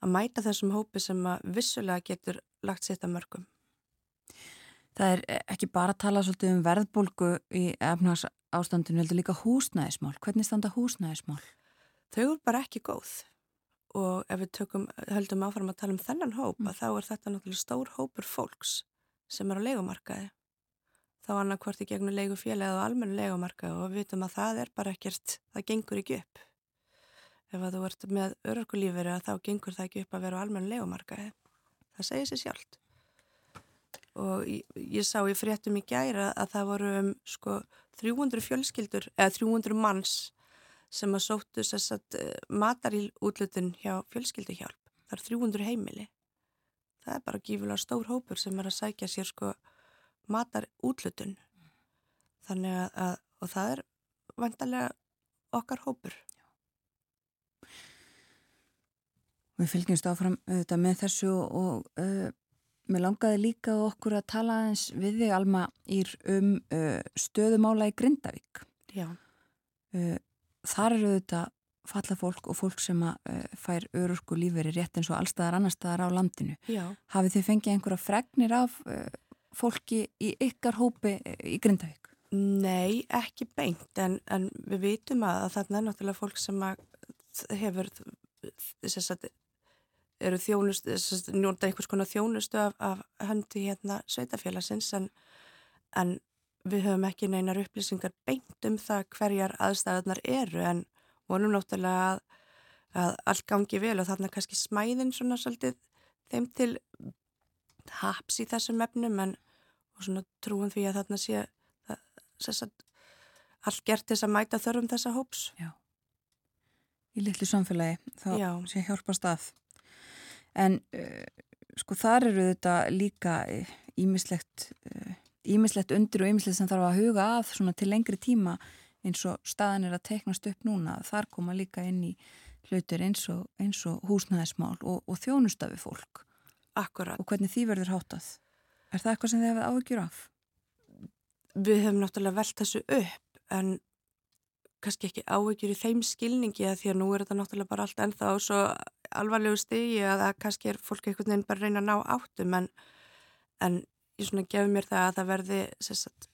að mæta þessum hópi sem vissulega getur lagt sitt að mörgum. Það er ekki bara að tala svolítið um verðbólgu í efnags ástandinu, heldur líka húsnæðismál. Hvernig standa húsnæðismál? Þau eru bara ekki góð og ef við tökum, höldum áfram að tala um þennan hóp mm. þá er þetta náttúrulega stór hópur fólks sem er á leikumarkaði þá annarkvort í gegnum leigufélagi og almennu leikumarkaði og við vitum að það er bara ekkert, það gengur ekki upp ef að þú ert með örkulíferi að þá gengur það ekki upp að vera á almennu leikumarkaði það segir sér sjálft og ég, ég sá í fréttum í gæra að það voru um sko 300 fjölskyldur eða 300 manns sem að sóttu sagt, matar í útlutun hjá fjölskylduhjálp. Það er 300 heimili. Það er bara gífulega stór hópur sem er að sækja sér sko matar útlutun. Þannig að, að og það er vantarlega okkar hópur. Við fylgjumst áfram auðvitað með þessu og uh, mér langaði líka okkur að tala eins við þig Alma ír um uh, stöðumála í Grindavík. Já. Uh, þar eru auðvitað falla fólk og fólk sem að fær örurku líferi rétt eins og allstaðar annar staðar á landinu. Já. Hafið þið fengið einhverja fregnir af fólki í ykkar hópi í Grindavík? Nei, ekki beint en, en við vitum að, að þarna er náttúrulega fólk sem hefur þess að eru þjónust, njóta einhvers konar þjónustu af, af höndi hérna sveitafélagsins en, en við höfum ekki neinar upplýsingar beint um það hverjar aðstæðunar eru en vonum náttúrulega að, að allt gangi vel og þarna kannski smæðin svona svolítið þeim til haps í þessum efnum en svona trúum því að þarna sé það, allt gert þess að mæta þörfum þessa hóps. Já. Í litlu samfélagi þá Já. sé hjálpast að en uh, sko þar eru þetta líka ímislegt uh, ímislegt undir og ímislegt sem þarf að huga að svona til lengri tíma eins og staðan er að teknast upp núna þar koma líka inn í hlutir eins og, og húsnæðismál og, og þjónustafi fólk Akkurat. og hvernig því verður hátað er það eitthvað sem þið hefur áhyggjur af? Við hefum náttúrulega velt þessu upp en kannski ekki áhyggjur í þeim skilningi að því að nú er þetta náttúrulega bara allt ennþá svo alvarlegu stigi að það kannski er fólk einhvern veginn bara að reyna að ná áttum en, en ég svona gefur mér það að það verði sagt,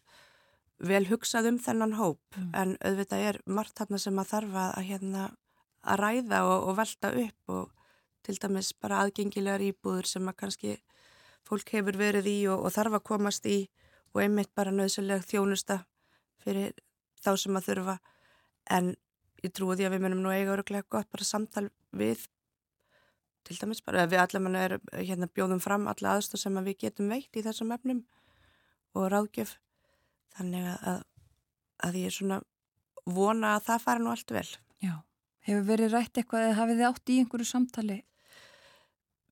vel hugsað um þennan hóp mm. en auðvitað er margt þarna sem að þarfa að, hérna, að ræða og, og velta upp og til dæmis bara aðgengilegar íbúður sem að kannski fólk hefur verið í og, og þarf að komast í og einmitt bara nöðsynlega þjónusta fyrir þá sem að þurfa en ég trúi því að við munum nú eiga öruglega gott bara samtal við til dæmis bara við allar er, hérna, bjóðum fram alla aðstóð sem að við getum veikt í þessum efnum og ráðgjöf þannig að, að ég er svona vona að það fara nú allt vel Já, hefur verið rætt eitthvað eða hafið þið átt í einhverju samtali?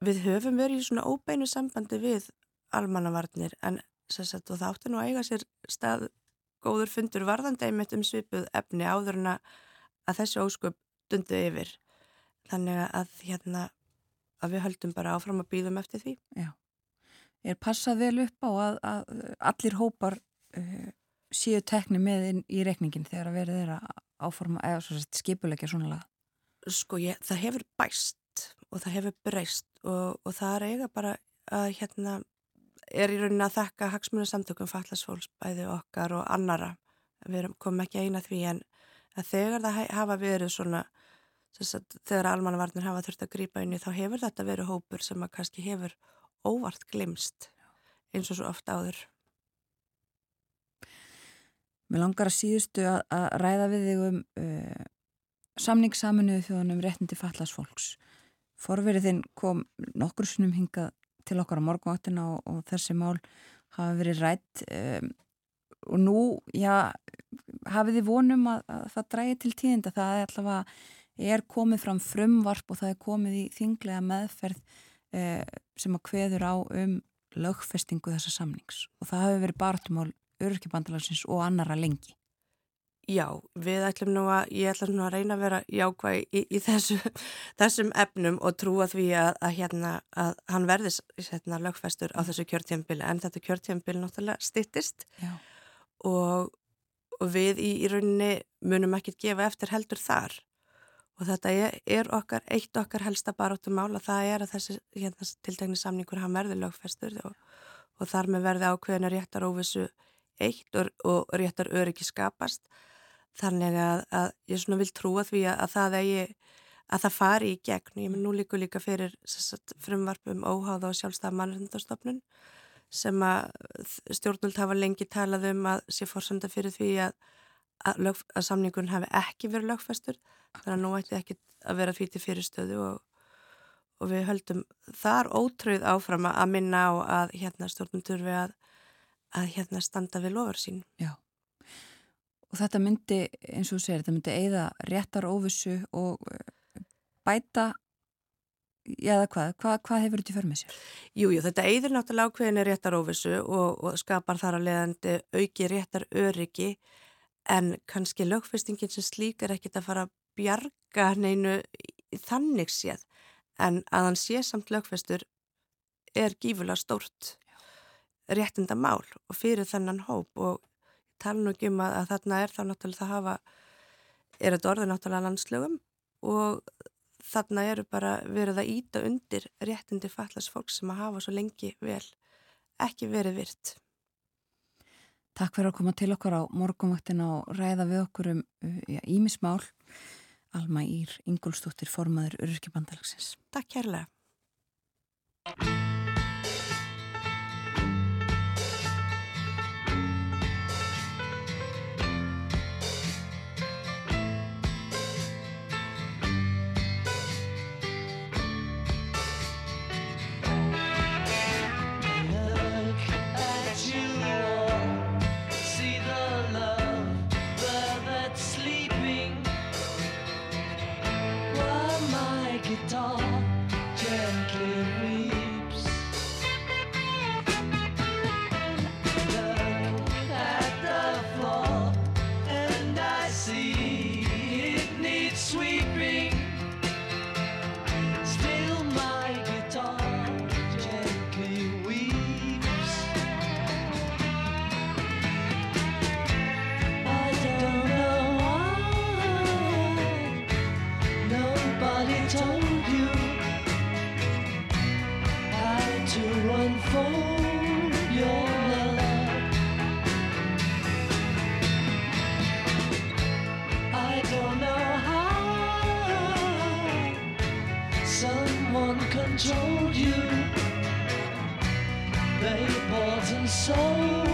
Við höfum verið í svona óbeinu sambandi við almannavarnir en sagt, það átti nú að eiga sér stað góður fundur varðandi einmitt um svipuð efni áður en að þessu ósköp dundu yfir. Þannig að, hérna, að við höldum bara áfram að býðum eftir því. Já. Er passað vel upp á að, að allir hópar uh, séu tekni með inn í rekningin þegar að verið þeirra áforma eða svo skipulegja svona laga? Sko ég, það hefur bæst og það hefur breyst og, og það er eiga bara að hérna er í rauninni að þakka hagsmunum samtökum fallasfólks bæði okkar og annara. Við komum ekki eina því en þegar það hafa verið svona, þegar almannavarnir hafa þurft að grýpa inn í þá hefur þetta verið hópur sem að kannski hefur óvart glimst eins og svo ofta áður. Mér langar að síðustu að, að ræða við þig um uh, samningssaminuðu þjóðunum réttindi fallasfólks. Forverið þinn kom nokkur snum hingað til okkar á morgunváttina og, og þessi mál hafa verið rætt um, og nú, já, hafið þið vonum að, að það drægi til tíðinda það er allavega er komið fram frumvarp og það er komið í þinglega meðferð eh, sem að kveður á um lögfestingu þessa samnings. Og það hafi verið bartumál örkibandalagsins og annara lengi. Já, við ætlum nú að, ég ætlum nú að reyna að vera jákvæg í, í þessu, þessum efnum og trúa því að, að, hérna, að hann verðis hérna, lögfestur á þessu kjörtjambili en þetta kjörtjambili náttúrulega stittist og, og við í, í rauninni munum ekki gefa eftir heldur þar og þetta er, okkar, eitt okkar helsta baróttum mála, það er að þessi hérna, tiltegni samningur hann verði lögfestur og, og þar með verði ákveðinu réttar óvissu eitt og, og réttar öryggi skapast Þannig að, að ég svona vil trúa því að, að það eigi, að það fari í gegn. Ég menn nú líku líka fyrir frumvarpum óháða og sjálfstæða mannreitndarstofnun sem að stjórnult hafa lengi talað um að sé fórsönda fyrir því að, lög, að samningun hafi ekki verið lögfestur. Þannig að nú ætti ekki að vera því til fyrirstöðu og, og við höldum þar ótröð áfram að minna á að hérna stjórnum turfi að hérna standa við lofur sín. Já og þetta myndi, eins og þú segir, þetta myndi eigða réttar óvissu og eh, bæta eða hvað, hvað, hvað hefur þetta för með sér? Jújú, jú, þetta eigður náttúrulega ákveðinu réttar óvissu og, og skapar þar að leiðandi auki réttar öryggi en kannski lögfestingin sem slík er ekkit að fara að bjarga neinu þannig séð. En að hann sé samt lögfestur er gífulega stórt réttinda mál og fyrir þennan hóp. Og tala nú ekki um að, að þarna er þá náttúrulega það hafa, er þetta orðið náttúrulega landslögum. Og þarna eru bara verið að íta undir réttindi fallast fólk sem að hafa svo lengi vel ekki verið virt. Takk fyrir að koma til okkar á morgumvaktina og ræða við okkur um ímismál. Alma Ír Ingólstóttir, formaður Ururkibandalagsins. Takk kærlega. soul.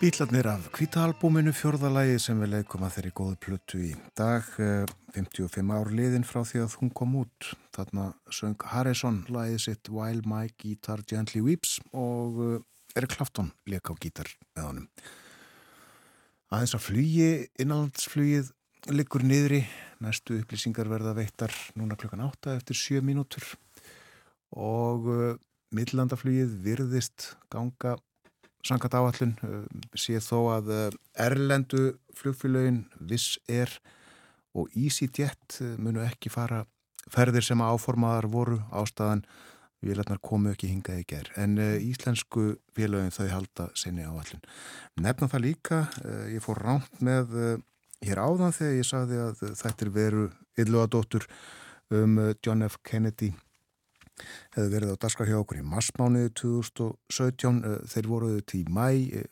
Bílarnir af kvítaalbúminu fjörðalagi sem við leikum að þeirri góðu plötu í dag 55 eh, ár liðin frá því að hún kom út. Þarna söng Harrison lagið sitt While My Guitar Gently Weeps og eh, Eric Clapton leik á gítar með honum. Aðeins að flugi innanlandsflugið liggur niðri. Næstu upplýsingar verða veittar núna klukkan 8 eftir 7 mínútur. Og uh, millandaflugið virðist ganga sangat áallun eh, sé þó að eh, Erlendu flugfélögin Viss Air og EasyJet eh, munu ekki fara ferðir sem áformaðar voru ástæðan viðlarnar komu ekki hingað í ger en íslensku félögin þau halda sinni áallun. Nefna það líka ég fór ránt með hér áðan þegar ég sagði að þetta er veru ylluadóttur um John F. Kennedy hefði verið á daskar hjá okkur í massmániði 2017 eh, þeir voruðu til í mæ eh,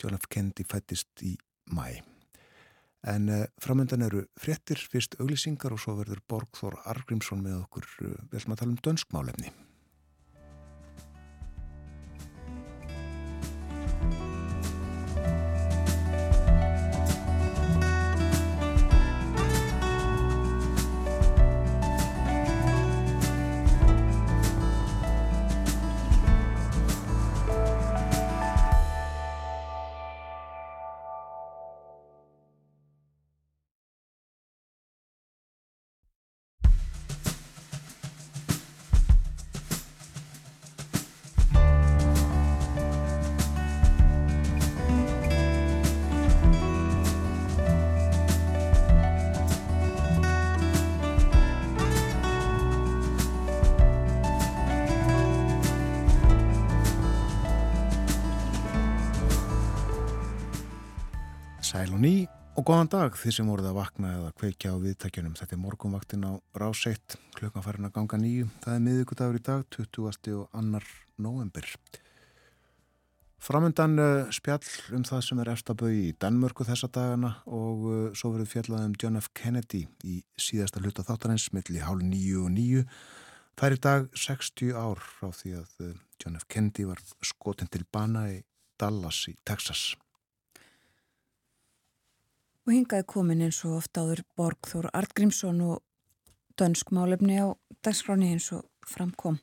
John F. Kennedy fættist í mæ en eh, framöndan eru fréttir, fyrst auglýsingar og svo verður Borgþór Argrímsson með okkur ætlum að tala um dönskmálefni Og góðan dag því sem voruð að vakna eða kveikja á viðtækjunum. Þetta er morgunvaktin á ráseitt, klukkan farin að ganga nýju. Það er miðugudagur í dag, 20. og annar november. Framöndan uh, spjall um það sem er efstabau í Danmörku þessa dagana og uh, svo verður fjallað um John F. Kennedy í síðasta hluta þáttarins millir hálf nýju og nýju. Það er í dag 60 ár frá því að uh, John F. Kennedy var skotin til bana í Dallas í Texas. Og hingaði komin eins og ofta áður Borgþór Artgrímsson og dönsk málefni á dagskráni eins og framkom.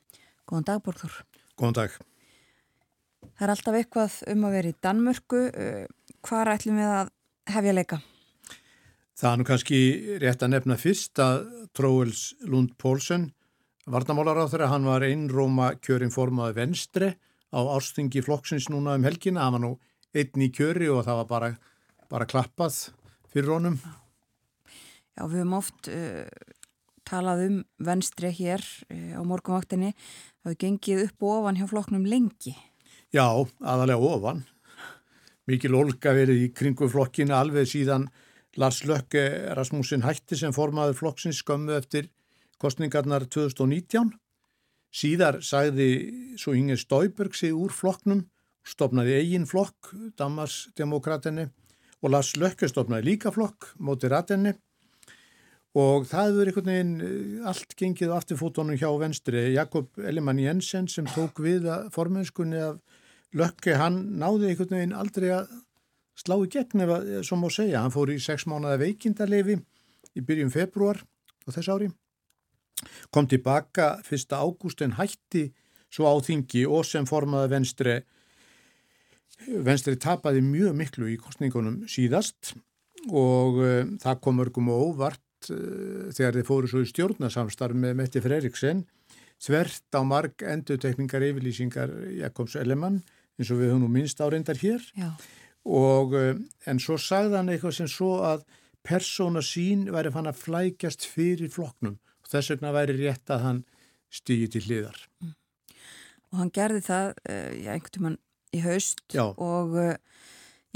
Góðan dag Borgþór. Góðan dag. Það er alltaf eitthvað um að vera í Danmörku. Eh, Hvar ætlum við að hefja leika? Það er nú kannski rétt að nefna fyrst að Tróels Lund Pólsen, varnamálar á þeirra, hann var einróma kjörin formaði venstre á ástingi flokksins núna um helgina. Hann var nú einn í kjöri og það var bara, bara klappað fyrir honum? Já, við höfum oft uh, talað um venstri hér uh, á morgunvaktinni. Það hefur gengið upp og ofan hjá flokknum lengi. Já, aðalega ofan. Mikið lólka verið í kringu flokkina alveg síðan Lars Lökke Rasmussen hætti sem formaður flokksins skömmu eftir kostningarnar 2019. Síðar sagði svo Inge Stauberg sig úr flokknum, stopnaði eigin flokk, Damarsdemokraterni og Lars Lökke stofnaði líka flokk móti ratenni og það hefur einhvern veginn eh, allt gengið á afturfótonum hjá venstri. Jakob Ellemann Jensen sem tók við formenskunni af Lökke, hann náði einhvern veginn aldrei að slá í gegn eða sem má segja. Hann fór í sex mánuða veikindarlefi í byrjum februar á þess ári. Kom tilbaka 1. ágúst en hætti svo á þingi og sem formaði venstri Venstri tapaði mjög miklu í kostningunum síðast og uh, það kom örgum óvart uh, þegar þið fóru svo í stjórnasamstarf með Metti Freiriksen þvert á marg endutekningar yfirlýsingar Jakobs Ellemann eins og við höfum nú minnst áreindar hér og uh, en svo sagði hann eitthvað sem svo að persóna sín væri fann að flækjast fyrir floknum og þess vegna væri rétt að hann stýði til hliðar. Mm. Og hann gerði það, já, einhvern tíman í haust já. og uh,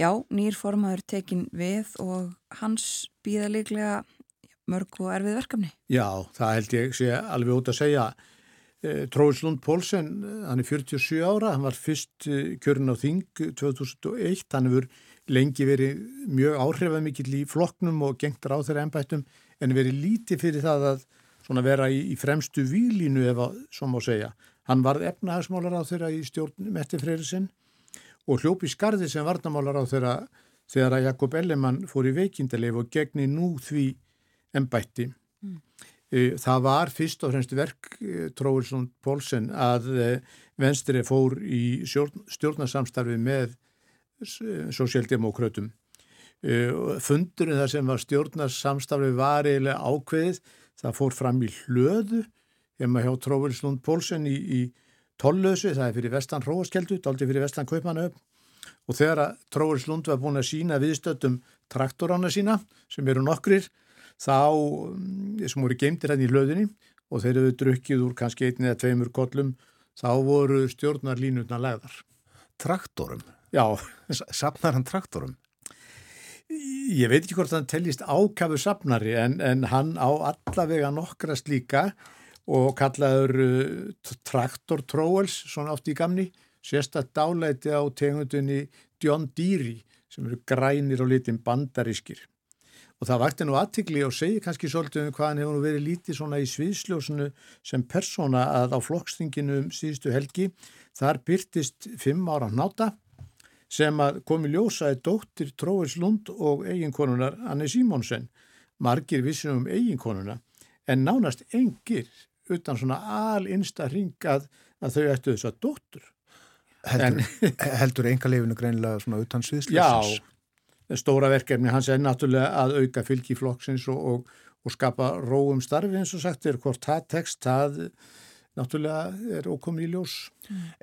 já, nýr formaður tekin við og hans býða líklega mörg og erfið verkefni. Já, það held ég sé alveg út að segja. Eh, Tróðslund Pólsen, hann er 47 ára, hann var fyrst eh, kjörn á Þing 2001, hann hefur lengi verið mjög áhrifamikill í floknum og gengt ráð þeirra ennbættum en verið lítið fyrir það að vera í, í fremstu výlínu ef að, svo má segja. Hann varð efnahagsmálar á þeirra í stjórn Metti Freyrisinn og hljópi skarði sem varnamálar á þeirra þegar að Jakob Ellemann fór í veikindaleif og gegni nú því ennbætti. Mm. Það var fyrst og fremst verk Tróilsson Pólsen að venstri fór í stjórnarsamstarfi með sosialdemokrautum. Fundurinn þar sem var stjórnarsamstarfi var eiginlega ákveðið, það fór fram í hlöðu hjá Tróilsson Pólsen í, í Tollösu, það er fyrir vestan Róaskeldu, daldi fyrir vestan Kaupanöf og þegar að Tróðurs Lund var búin að sína viðstöldum traktorána sína sem eru nokkrir þá mm, sem voru geimtir hérna í hlöðinni og þeir eru drukkið úr kannski einni eða tveimur kollum þá voru stjórnarlínutna legðar. Traktorum? Já. Sapnar hann traktorum? Ég veit ekki hvort hann tellist ákafu sapnari en, en hann á allavega nokkrast líka og kallaður uh, traktor tróels svona oft í gamni sérstaklega dálæti á tegundunni John Deere sem eru grænir og litin bandarískir. Og það vakti nú aðtikli og segi kannski svolítið um hvað hann hefur verið lítið svona í sviðsljósunu sem persóna að á flokkstinginu um síðustu helgi þar byrtist fimm ára náta sem komi ljósaði dóttir Tróis Lund og eiginkonunar Anni Simónsen. Margir vissum um eiginkonuna en nánast engir utan svona al-insta ring að, að þau ættu þess að dóttur. Heldur, heldur enga lefinu greinilega svona utan sviðslöfsins? Já, stóra verkefni hans er náttúrulega að auka fylgi flokksins og, og, og skapa róum starfi eins og sagt er hvort það tekst, það náttúrulega er ókomið í ljós.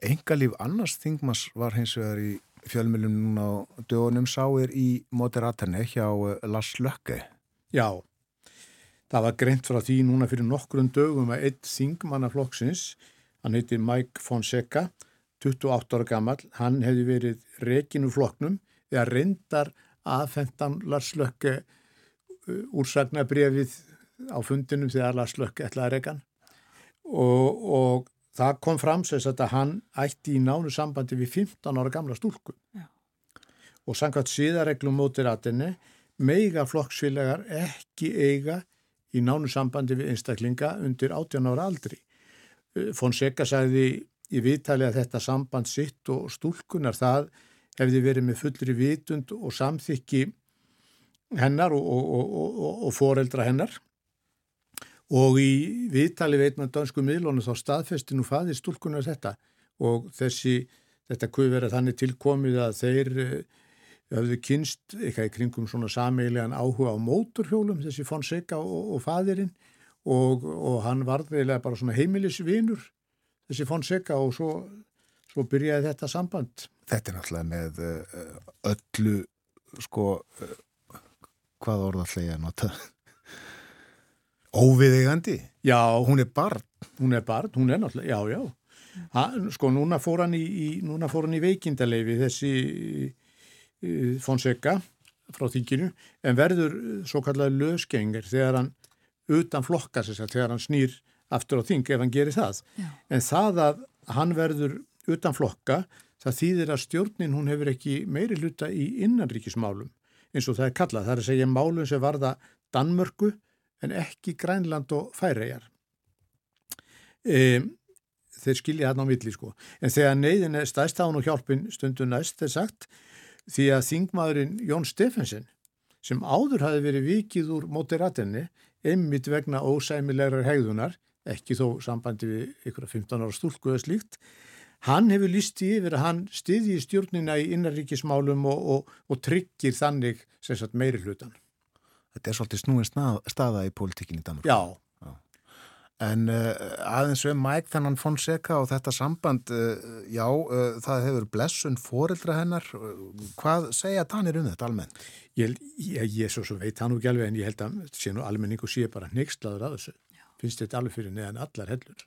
Enga líf annars þingmas var hins vegar í fjölmjölum núna á dögunum sáir í Moderaterni hjá eh, Lars Lökke. Já, það var greint frá því núna fyrir nokkrum dögum að einn þingmannaflokksins, hann heitir Mike Fonseca, 28 ára gammal, hann hefði verið rekinu floknum eða reyndar aðfendan Lars Lökke uh, úrsagnabrefið á fundinum þegar Lars Lökke ætlaði rekan og, og það kom fram sess að hann ætti í nánu sambandi við 15 ára gamla stúlku Já. og samkvæmt síðareglum mótir aðinni meiga flokksfélagar ekki eiga í nánu sambandi við einstaklinga undir 18 ára aldri. Uh, Fonseca sagði í viðtali að þetta samband sitt og stúlkunar það hefði verið með fullri vitund og samþykki hennar og, og, og, og foreldra hennar og í viðtali veitna dansku miðlónu þá staðfesti nú faði stúlkunar þetta og þessi, þetta kuð verið þannig tilkomið að þeir hafðu eh, kynst eitthvað í kringum svona sameilegan áhuga á móturhjólum þessi Fonseca og fadirinn og hann varðilega bara svona heimilisvinur þessi Fonseca og svo, svo byrjaði þetta samband. Þetta er náttúrulega með uh, öllu, sko, uh, hvað orðallega að nota? Óviðegandi? Já. Hún er barn? Hún er barn, hún er náttúrulega, já, já. Ha, sko, núna fór hann í, í, núna fór hann í veikindaleifi þessi Fonseca frá þinginu, en verður svo kallega lösgengir þegar hann utan flokka sér, þegar hann snýr aftur á þing ef hann gerir það. Já. En það að hann verður utan flokka, það þýðir að stjórnin hún hefur ekki meiri hluta í innanríkismálum eins og það er kallað. Það er að segja málum sem varða Danmörku en ekki Grænland og Færejar. E, þeir skilja hann á milli sko. En þegar neyðin er stæðstáðun og hjálpin stundu næst þeir sagt því að þingmaðurinn Jón Steffensen sem áður hafi verið vikið úr mótiratenni einmitt vegna ósæmilegar hegðunar ekki þó sambandi við ykkur að 15 ára stúlku eða slíkt. Hann hefur lísti yfir að hann stiði í stjórnina í innaríkismálum og, og, og tryggir þannig sagt, meiri hlutan. Þetta er svolítið snúin staða í pólitíkinni í Danmark. Já. Já. En uh, aðeins um Mike þannan Fonseca og þetta samband, uh, já, uh, það hefur blessun foreldra hennar. Hvað segja Danir um þetta almennt? Ég, ég, ég svo, svo veit hann og alveg en ég held að sé nú almenningu sé bara nextlaður að þessu finnst þetta alveg fyrir neðan allar hellur.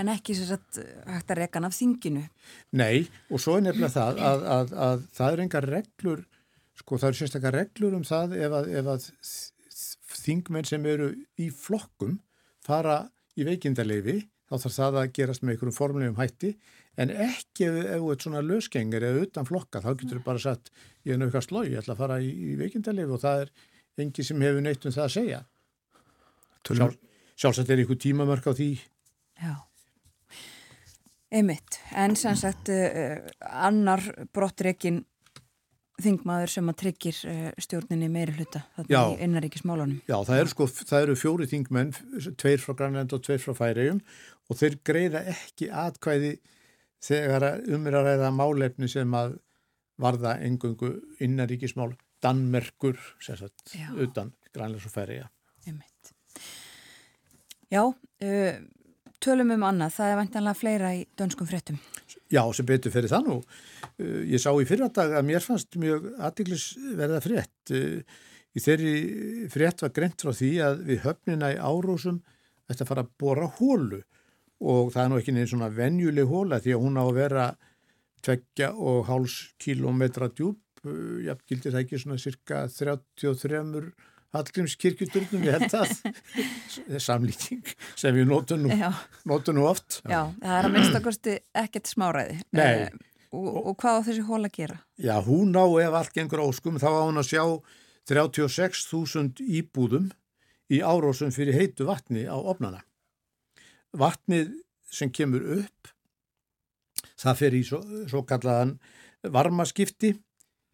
En ekki sér að hægt að reykan af þinginu? Nei, og svo er nefnilega það að, að, að það er engar reglur, sko það eru sérstaklega reglur um það ef að, ef að þingmenn sem eru í flokkum fara í veikindarleifi, þá þarf það að gerast með einhverjum formlegum hætti, en ekki ef þú ert svona lösgengir eða utan flokka, þá getur þú bara sagt, ég er náttúrulega slói, ég ætla að fara í, í veikindarleifi og það er engi sem hefur neitt um það að segja. Sjálf, sjálfsagt er einhver tímamörk á því. Já. Einmitt, en sem sagt uh, annar brottreikin þingmaður sem að tryggir uh, stjórninni meiri hluta í innaríkismálunum. Já, það eru sko, það eru fjóri þingmenn, tveir frá Grænland og tveir frá Færiðum og þeir greiða ekki atkvæði þegar um er að ræða málefni sem að varða engungu innaríkismál Danmerkur, sem sagt, Já. utan Grænlands og Færiða. Já, uh, tölum um annað, það er vantanlega fleira í dönskum fréttum. Já, sem betur fyrir það nú. Uh, Ég sá í fyrradag að mér fannst mjög aðtiklisverða frétt. Uh, Í þeirri frétt var greint frá því að við höfnina í árósum ætti að fara að bora hólu og það er nú ekki neins svona venjuleg hóla því að hún á að vera tveggja og háls kilometra djúb, uh, jafn gildir það ekki svona cirka 33 Hallgrímskirkjuturnum, ég held að það er samlíking sem við notum nú, Já, notum nú oft. já, það er að minnstakosti ekkert smáræði. Nei. Eh, og, og hvað á þessi hól að gera? Já, hún á ef allt gengur óskum, þá á hún að sjá 36.000 íbúðum í árósum fyrir heitu vatni á opnana. Vatnið sem kemur upp, það fer í svo, svo kallaðan varmaskipti,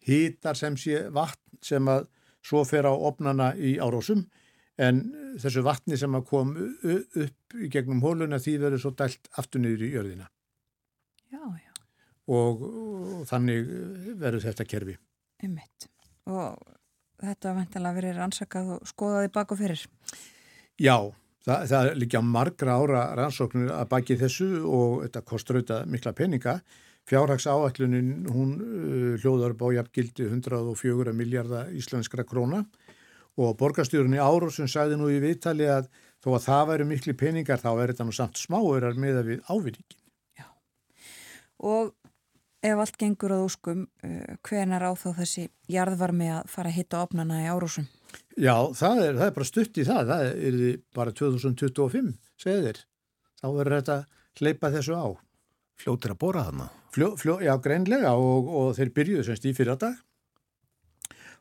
hítar sem sé vatn sem að svo fer á opnana í árósum, en þessu vatni sem að kom upp í gegnum hóluna því verður svo dælt aftur niður í jörðina Já, já, og, og þannig verður þetta kerfi. einmitt. Og þetta var vantanlega verið rannsakað og skoðaði bak og fyrir. Já, það, það er líka margra ára rannsóknir að baki þessu og þetta kostur auðvitað mikla peninga. Fjárhags áætlunin, hún uh, hljóðar upp á jafngildi 104 miljardar íslenskra króna og borgarstjórun í áru sem sagði nú í viðtali að þó að það væri miklu peningar þá er þetta nú samt smáurar með að við ávinningi. Og ef allt gengur að úskum, uh, hvenar á þá þessi jarðvarmi að fara að hitta opnana í árúsum? Já, það er, það er bara stutt í það, það er bara 2025, segir þeir. Þá verður þetta hleypa þessu á. Fljótir að bóra þarna. Fljó, fljó, já, greinlega og, og þeir byrjuðu semst í fyrradag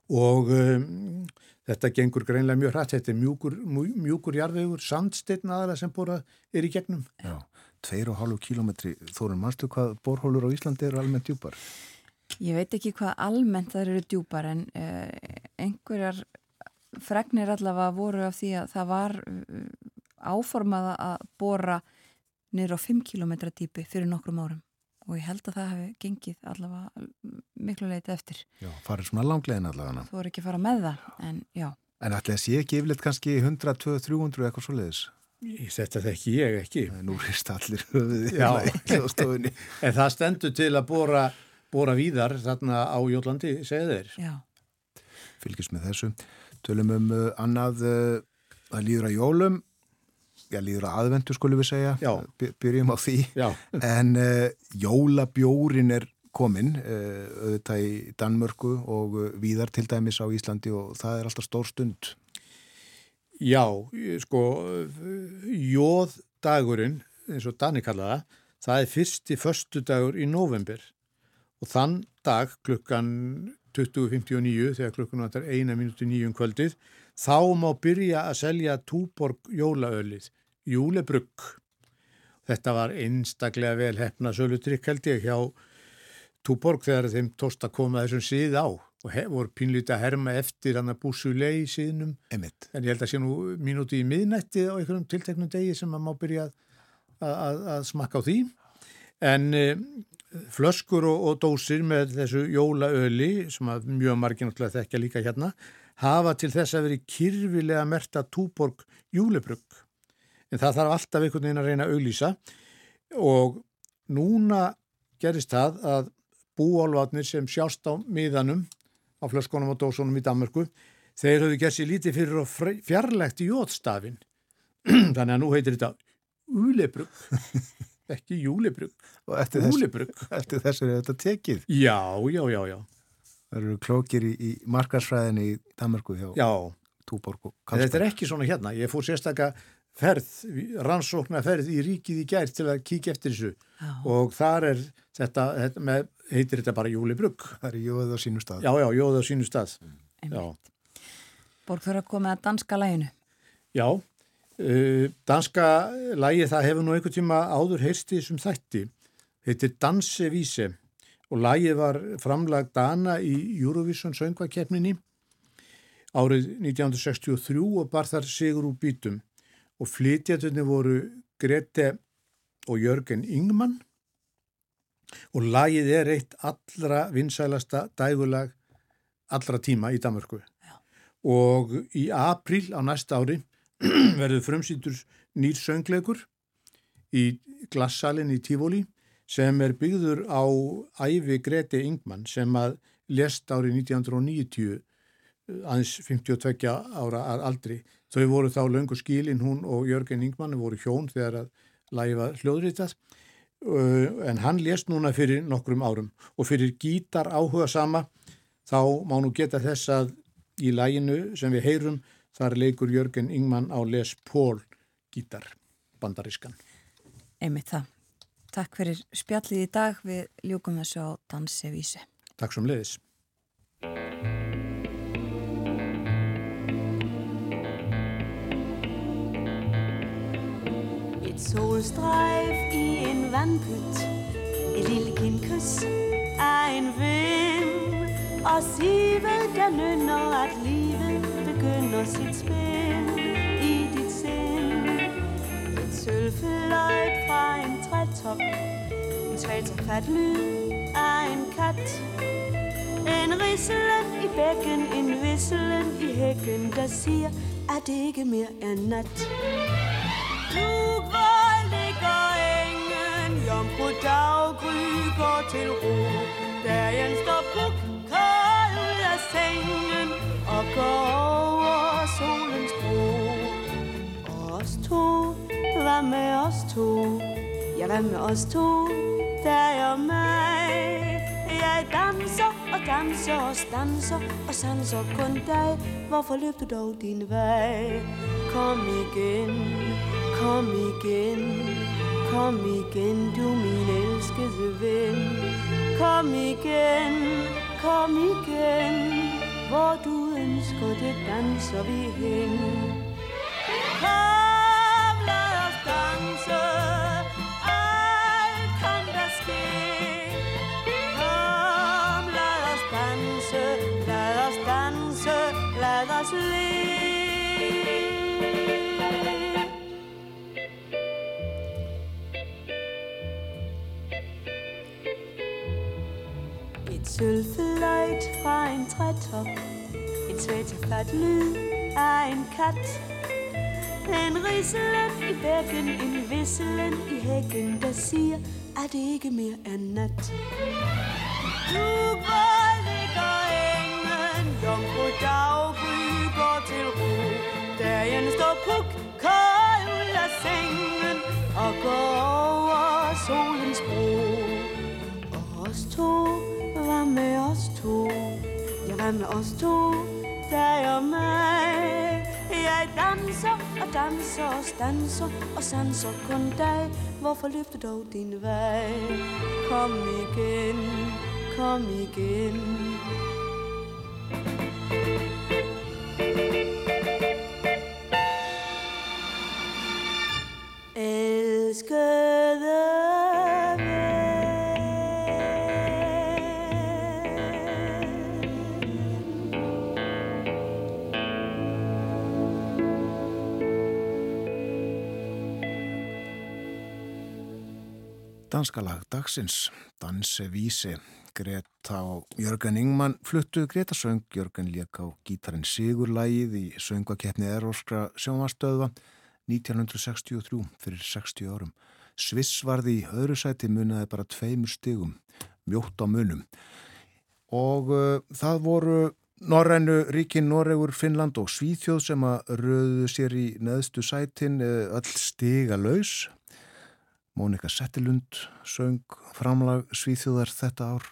og um, þetta gengur greinlega mjög hrætt. Þetta er mjúkur, mjú- mjúkur jarðvegur, sandsteinn aðra sem bóra er í gegnum. Já. Tveir og hálfu kílómetri. Þórun, manstu hvað borhólur á Íslandi eru almennt djúpar? Ég veit ekki hvað almennt það eru djúpar en uh, einhverjar fregnir allavega voru af því að það var uh, áformað að bóra niður á 5 km dýpi fyrir nokkrum árum og ég held að það hefði gengið allavega miklu leiti eftir. Já. Farið svona langlegin allavega. Þú voru ekki að fara með það en já, En ætli að sé ekki yfirleitt kannski 100, 200, 300 eitthvað svo leiðis? Ég Þetta þekki ég ekki. Nú rist allir höfuði Já. í hljóðstofunni. En það stendur til að bóra, bóra víðar þarna á Jólandi, segir þeir. já, Fylgjast með þessu. Tölum um uh, annað, uh, það að jólum, já líður að aðvendu skulum við segja. Já. By- Byrjum á því. Já, En uh, jólabjórin er komin, uh, auðvitað í Danmörku og uh, víðar til dæmis á Íslandi og það er alltaf stór stund. já, sko, jóðdagurinn, eins og Dani kallaða, það er fyrsti föstudagur í november og þann dag klukkan 20.59 þegar klukkan vantar eina mínúti nýjum kvöldið þá má byrja að selja túborg jólaölið, júlebrugg. Þetta var einstaklega vel hefna sölutrykk held ég hjá túborg þegar þeim tóst að koma þessum síð á og voru pínlítið að herma eftir hann að búsu lei síðnum Emitt. en ég held að sé nú mínúti í miðnætti á einhverjum tilteknum degi sem að má byrja að, að, að smakka á því en e, flöskur og, og dósir með þessu jólaöli sem að mjög margir náttúrulega þekkja líka hérna hafa til þess að veri kyrfilega merta túborg júlebrugg en það þarf alltaf einhvern veginn að reyna að auglýsa. Og núna gerist það að búálvatnir sem sjást á miðanum á flöskunum og dósunum í Danmarku þeir höfðu gert sér lítið fyrir og fjarlægt í jótstafin þannig að nú heitir þetta úlebrugg ekki júlebrugg, Og eftir, þess, eftir þessu er þetta tekið. já, já, já, já, Það eru klókir í, í markarsfræðinni í Danmarku hjá já. Túborg og en þetta er Karlsberg. ekki svona hérna. Ég fór sérstaka ferð, rannsókna ferð í ríkið í gær til að kíkja eftir þessu. Já. og þar er þetta, þetta með, heitir þetta bara júlebrugg Það er jóðið á sínum stað. já, já, jóða á sínu stað. Já, Borg þurfa að koma að danska læginu. já uh, danska lægi það hefur nú einhvern tíma áður heyrst í þessum þætti. Heitir Dansevíse og lagið var framlag Dana í Eurovision söngvakeppninni árið 1963 og bar þar sigur úr bítum og flytjatunni voru Grete og Jörgen Ingman og lagið er eitt allra vinsælasta dægulag allra tíma í Danmarku og í april á næsta ári verður frumsýtur nýr söngleikur í glassalinn í Tífóli sem er byggður á æfi Greti Ingman sem að lest árið 1990 aðeins 52 ára aldri. Þau voru þá löngu skílinn hún og Jörgen Ingman voru hjón þegar að læfa hljóðritað en hann lest núna fyrir nokkrum árum og fyrir gítar áhuga sama þá má nú geta þess að í læginu sem við heyrum þar leikur Jörgen Ingman á Les Paul gítar bandarískan. Einmitt það. Takk fyrir spjallið í dag við ljúkum þessu á Dansevísi. Takk sem leiðis. Et solstrejf i en vandpyt. Et lille kindkys af en vind. Og sivet der nynner at livet begynder sit spil i dit sind. Et sølvfløjt fra en trætop. En trætofat lyd af en kat. En risselen i bækken, en visselen i hækken Der siger, at det ikke mere er nat? Luk, engen Jomfru går til ro Dagen står pluk, kold ud af sengen Og går over solens bro os to, hvad med os to? Ja, hvad med os to? Dig og mig Jeg danser og danser og danser Og sanser kun dig Hvorfor løb du dog din vej? Kom igen Kom igen, kom igen, du min elskede ven. Kom igen, kom igen, hvor du ønsker det danser vi hen. Kom, lad os danse, Sølvfløjt fra en trætop. Et svæteflat lyd af en kat. En risselen i bækken En visselen i hækken Der siger, at det ikke mere er nat? Du går, ligger engen Jomfru daggry går til ro. Dagen står puk kold ud af sengen Og går over solens bro. Og os to kan os to? Dig og mig. Jeg danser og danser og danser og sanser kun dig. Hvorfor løfter du dog din vej? Kom igen, kom igen. Danska lag dagsins, Danse Vísi, Greta og Jörgen Ingman fluttu Greta söng, Jörgen lék á gítarinn Sigurlægið í söngakeppni Eróskra sjónvastöðva 1963 fyrir 60 árum. Sviss varði í öðru sæti munaði bara tveimur stigum, mjótt á munum. Og uh, það voru Norrænu ríkin Noregur, Finnland og Svíþjóð sem að röðu sér í neðstu sætin öll stiga laus. Mónika Settilund söng framlag Svíþjóðar þetta ár.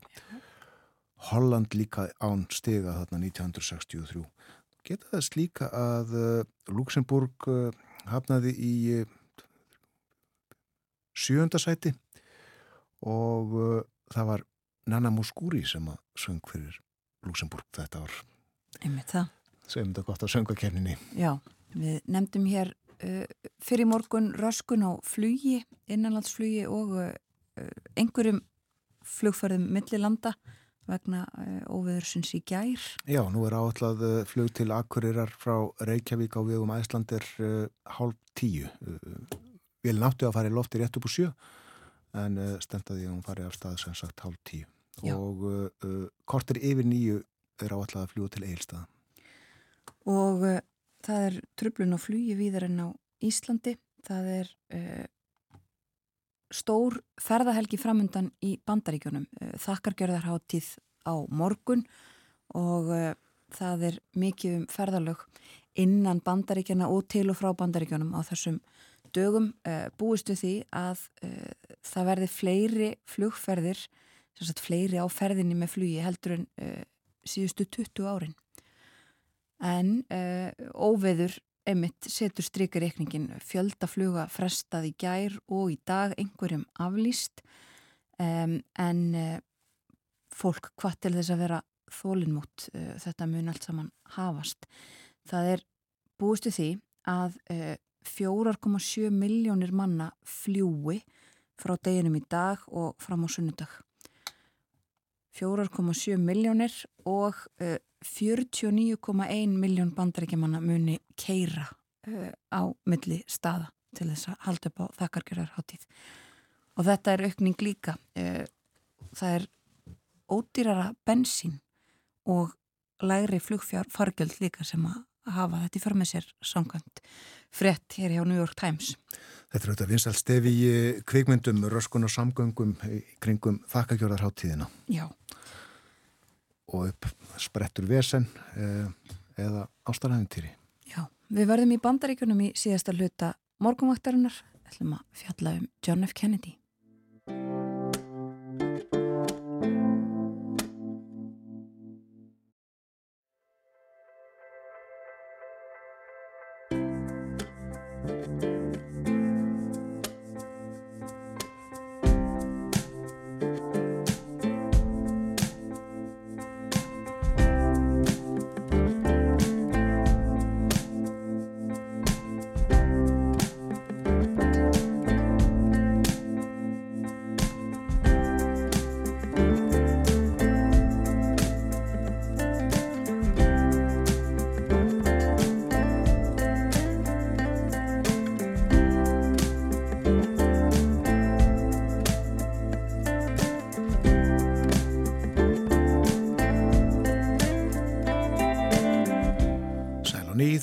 Holland líka án stiga þarna 1963. Geta þess líka að uh, Luxemburg uh, hafnaði í uh, sjönda sæti og það var Nana Muscuri sem að söng fyrir Luxemburg þetta ár. Einmitt það. Segjum þetta gott á söngakerninni. Já, við nefndum hér fyrir morgun röskun á flugi, innanlandsflugi og uh, einhverjum flugferðum millilanda vegna óveðursins í gær. Já, nú er áallad flug til Akkurirar frá Reykjavík á vegum Æslandir hálf tíu. Vil náttu að fara í lofti rétt upp úr sjö en stendaði að hún fari af stað sem sagt hálf tíu. Já. Og kortir yfir nýju er áallad að fljúa til Eilstaða. Og það er trublun og flugi víðar en á Íslandi. Það er uh, stór ferðahelgi framundan í bandaríkjónum eh, þakkargjörðarháttíð á morgun og uh, það er mikið um ferðalög innan bandaríkjana og til og frá bandaríkjónum á þessum dögum uh, búistu því að það verði fleiri flugferðir fleiri á ferðinni með flugi heldur en síðustu 20 árin en óveður emitt setur strykirreikningin fjöldafluga frestað í gær og í dag einhverjum aflýst um, en uh, fólk hvað til þess að vera þólinnmút uh, þetta mun allt saman hafast. Það er búistu því að uh, 4,7 miljónir manna fljúi frá deginum í dag og fram á sunnudag. 4,7 miljónir og 49,1 miljón bandaríkjamanna muni keira uh, á milli staða til þess að halda upp á þakkargjörðarháttíð og þetta er aukning líka uh, það er ódýrara bensín og lægri flugfjár fargjöld líka sem að hafa þetta í för með sér samkvæmt frett hér hjá New York Times. Þetta er auðvitað vinsalt stefi í kvikmyndum, röskun og samgöngum kringum þakkargjörðarháttíðina Já og upp sprettur vesen eh, eða ástæðanæðintýri. Já, við verðum í bandaríkunum í síðasta hluta morgumvaktarinnar, ætlum að fjalla um John F. Kennedy.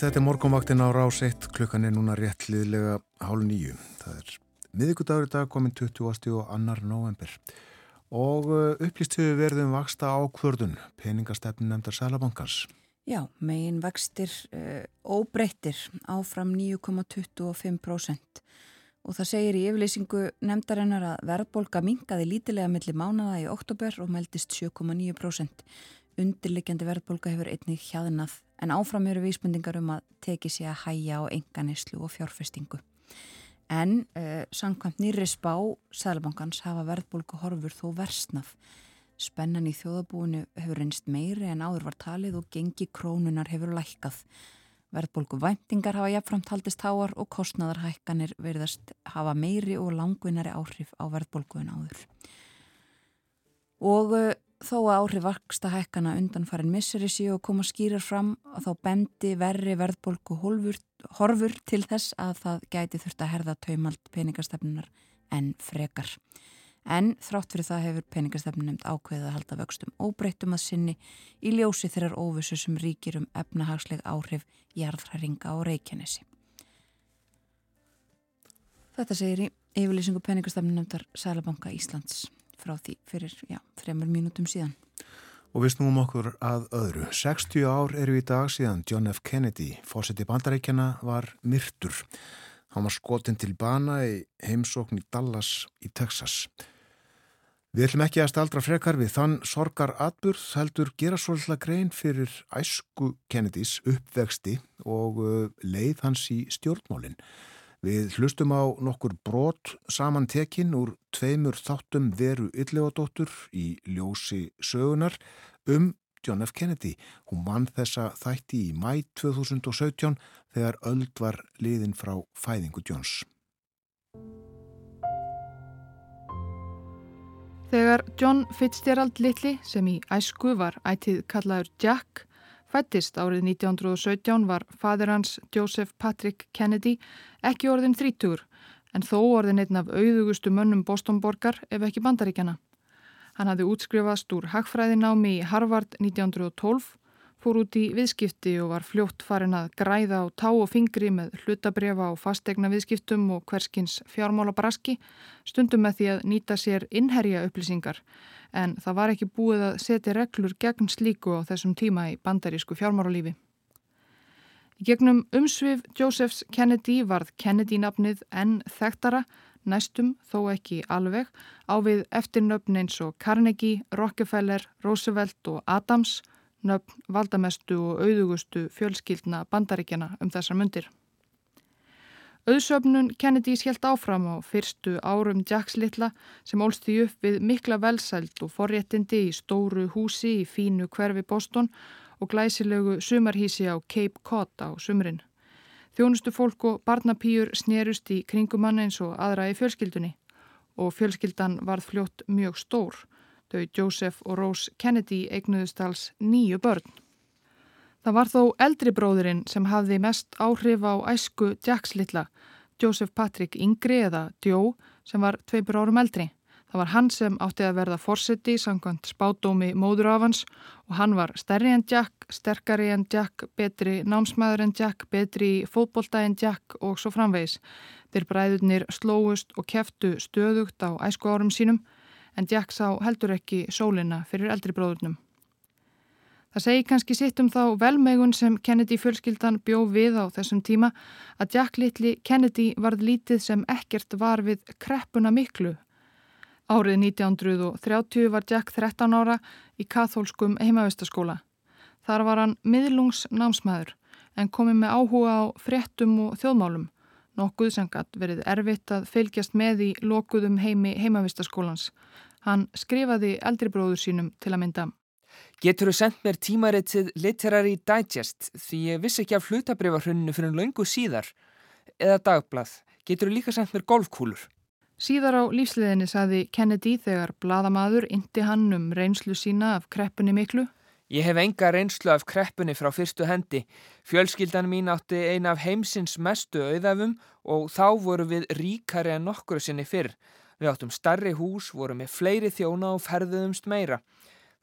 Þetta er morgunvaktin á rás 1, klukkan er núna rétt liðlega hálf nýju. Það er miðugudagur í dag komin 20. og annar november. Og uh, upplýst hefur verðum vaksta á kvördun, peningastefnin nefndar Sælabankans. Já, megin vextir uh, óbreyttir áfram 9,25% og það segir í yfirleysingu nefndarinnar að verðbolga mingaði lítilega millir mánaða í oktober og meldist 7,9%. Undirlikjandi verðbolga hefur einnig hjaðnað en áfram eru vísbendingar um að teki sig að hæja á enganislu og fjárfestingu. En uh, samkvæmt nýri spá Sælabankans hafa verðbólku horfur þó versnaf. Spennan í þjóðabúinu hefur reynst meiri en áður var talið og gengi krónunar hefur lækkað. Verðbólku væntingar hafa jafnframt haldist háar og kostnadarhækkanir verðast hafa meiri og langvinnari áhrif á verðbólku en áður. Og uh, þó að áhrif vaksta hækkana undan farin misseri síu og koma skýrar fram að þá bendi verri verðbólku horfur til þess að það gæti þurft að herða taumalt peningastefnunar en frekar. En þrátt fyrir það hefur peningastefnun nefnd ákveðið að halda vöxtum óbreyttum að sinni í ljósi þeirrar óvissu sem ríkir um efnahagsleg áhrif jarðhæringa og reykjanesi. Þetta segir í yfirlýsingu peningastefnun nefndar Sælabanka Íslands frá því fyrir, já, þremur mínútum síðan. Og við snúum okkur að öðru. 60 ár eru í dag síðan John F. Kennedy, fórseti bandarækjana, var myrtur. Hann var skotin til bana í heimsókn í Dallas í Texas. Við ætlum ekki að staldra frekar við þann sorgar atburð heldur gera svolítið grein fyrir æsku Kennedys uppvexti og uh, leið hans í stjórnmólinn. Við hlustum á nokkur brot saman tekinn úr tveimur þáttum veru yllegadóttur í ljósi sögunar um John F. Kennedy. Hún mann þessa þætti í mæ 2017 þegar öld var liðin frá fæðingu Johns. Þegar John Fitzgerald Little sem í æsku var ætið kallaður Jack fættist árið 1917 var fadir hans Joseph Patrick Kennedy ekki orðin þrítur en þó orðin einn af auðugustu mönnum Bostonborgar ef ekki bandaríkjana. Hann hafði útskrifast úr hagfræðinámi í Harvard 1912 fór út í viðskipti og var fljótt farin að græða á tá og fingri með hlutabrefa og fastegna viðskiptum og hverskins fjármála braski, stundum með því að nýta sér innherja upplýsingar, en það var ekki búið að setja reglur gegn slíku á þessum tíma í bandarísku fjármálálífi. Í gegnum umsvið Josephs Kennedy varð Kennedy-nafnið enn þekktara, næstum þó ekki alveg, á við eftirnöfn eins og Carnegie, Rockefeller, Roosevelt og Adams, nöfn valdamestu og auðugustu fjölskyldna bandaríkjana um þessar myndir. Auðsöfnun Kennedys helt áfram á fyrstu árum Jacks litla sem ólst því upp við mikla velsælt og forréttindi í stóru húsi í fínu hverfi Boston og glæsilegu sumarhísi á Cape Cod á sumrin. Þjónustu fólk og barnapýjur snerust í kringumann eins og aðra í fjölskyldunni og fjölskyldan varð fljótt mjög stór Þau Joseph og Rose Kennedy eignuðust alls nýju börn. Það var þó eldri bróðurinn sem hafði mest áhrif á æsku Jacks litla, Joseph Patrick Yngri eða Joe sem var tveipur árum eldri. Það var hann sem átti að verða fórseti sangkvæmt spátdómi móður af hans og hann var stærri en Jack, sterkari en Jack, betri námsmaður en Jack, betri fótbolta en Jack og svo framvegis. Þeir bræðurnir slóust og keftu stöðugt á æsku árum sínum en Jack sá heldur ekki sólina fyrir eldri bróðurnum. Það segi kannski sitt um þá velmegun sem Kennedy fjölskyldan bjó við á þessum tíma að Jack litli Kennedy varð lítið sem ekkert var við kreppuna miklu. Árið 1930 var Jack 13 ára í kathólskum heimavistaskóla. Þar var hann miðlungsnámsmaður en komið með áhuga á fréttum og þjóðmálum, nokkuð sem gætt verið erfitt að fylgjast með í lokuðum heimi heimavistaskólans. Hann skrifaði eldribróður sínum til að mynda. Getur þú sendt mér tímaritið Literary Digest því ég vissi ekki af hlutabrifarhrunninu fyrir löngu síðar eða dagblað. Getur þú líka sendt mér golfkúlur? Síðar á lífsliðinni saði Kennedy þegar bladamadur indi hann um reynslu sína af kreppunni miklu. Ég hef enga reynslu af kreppunni frá fyrstu hendi. Fjölskyldan mín átti eina af heimsins mestu auðafum og þá voru við ríkari en nokkru sinni fyrr. Við áttum starri hús, vorum með fleiri þjóna og ferðuðumst meira.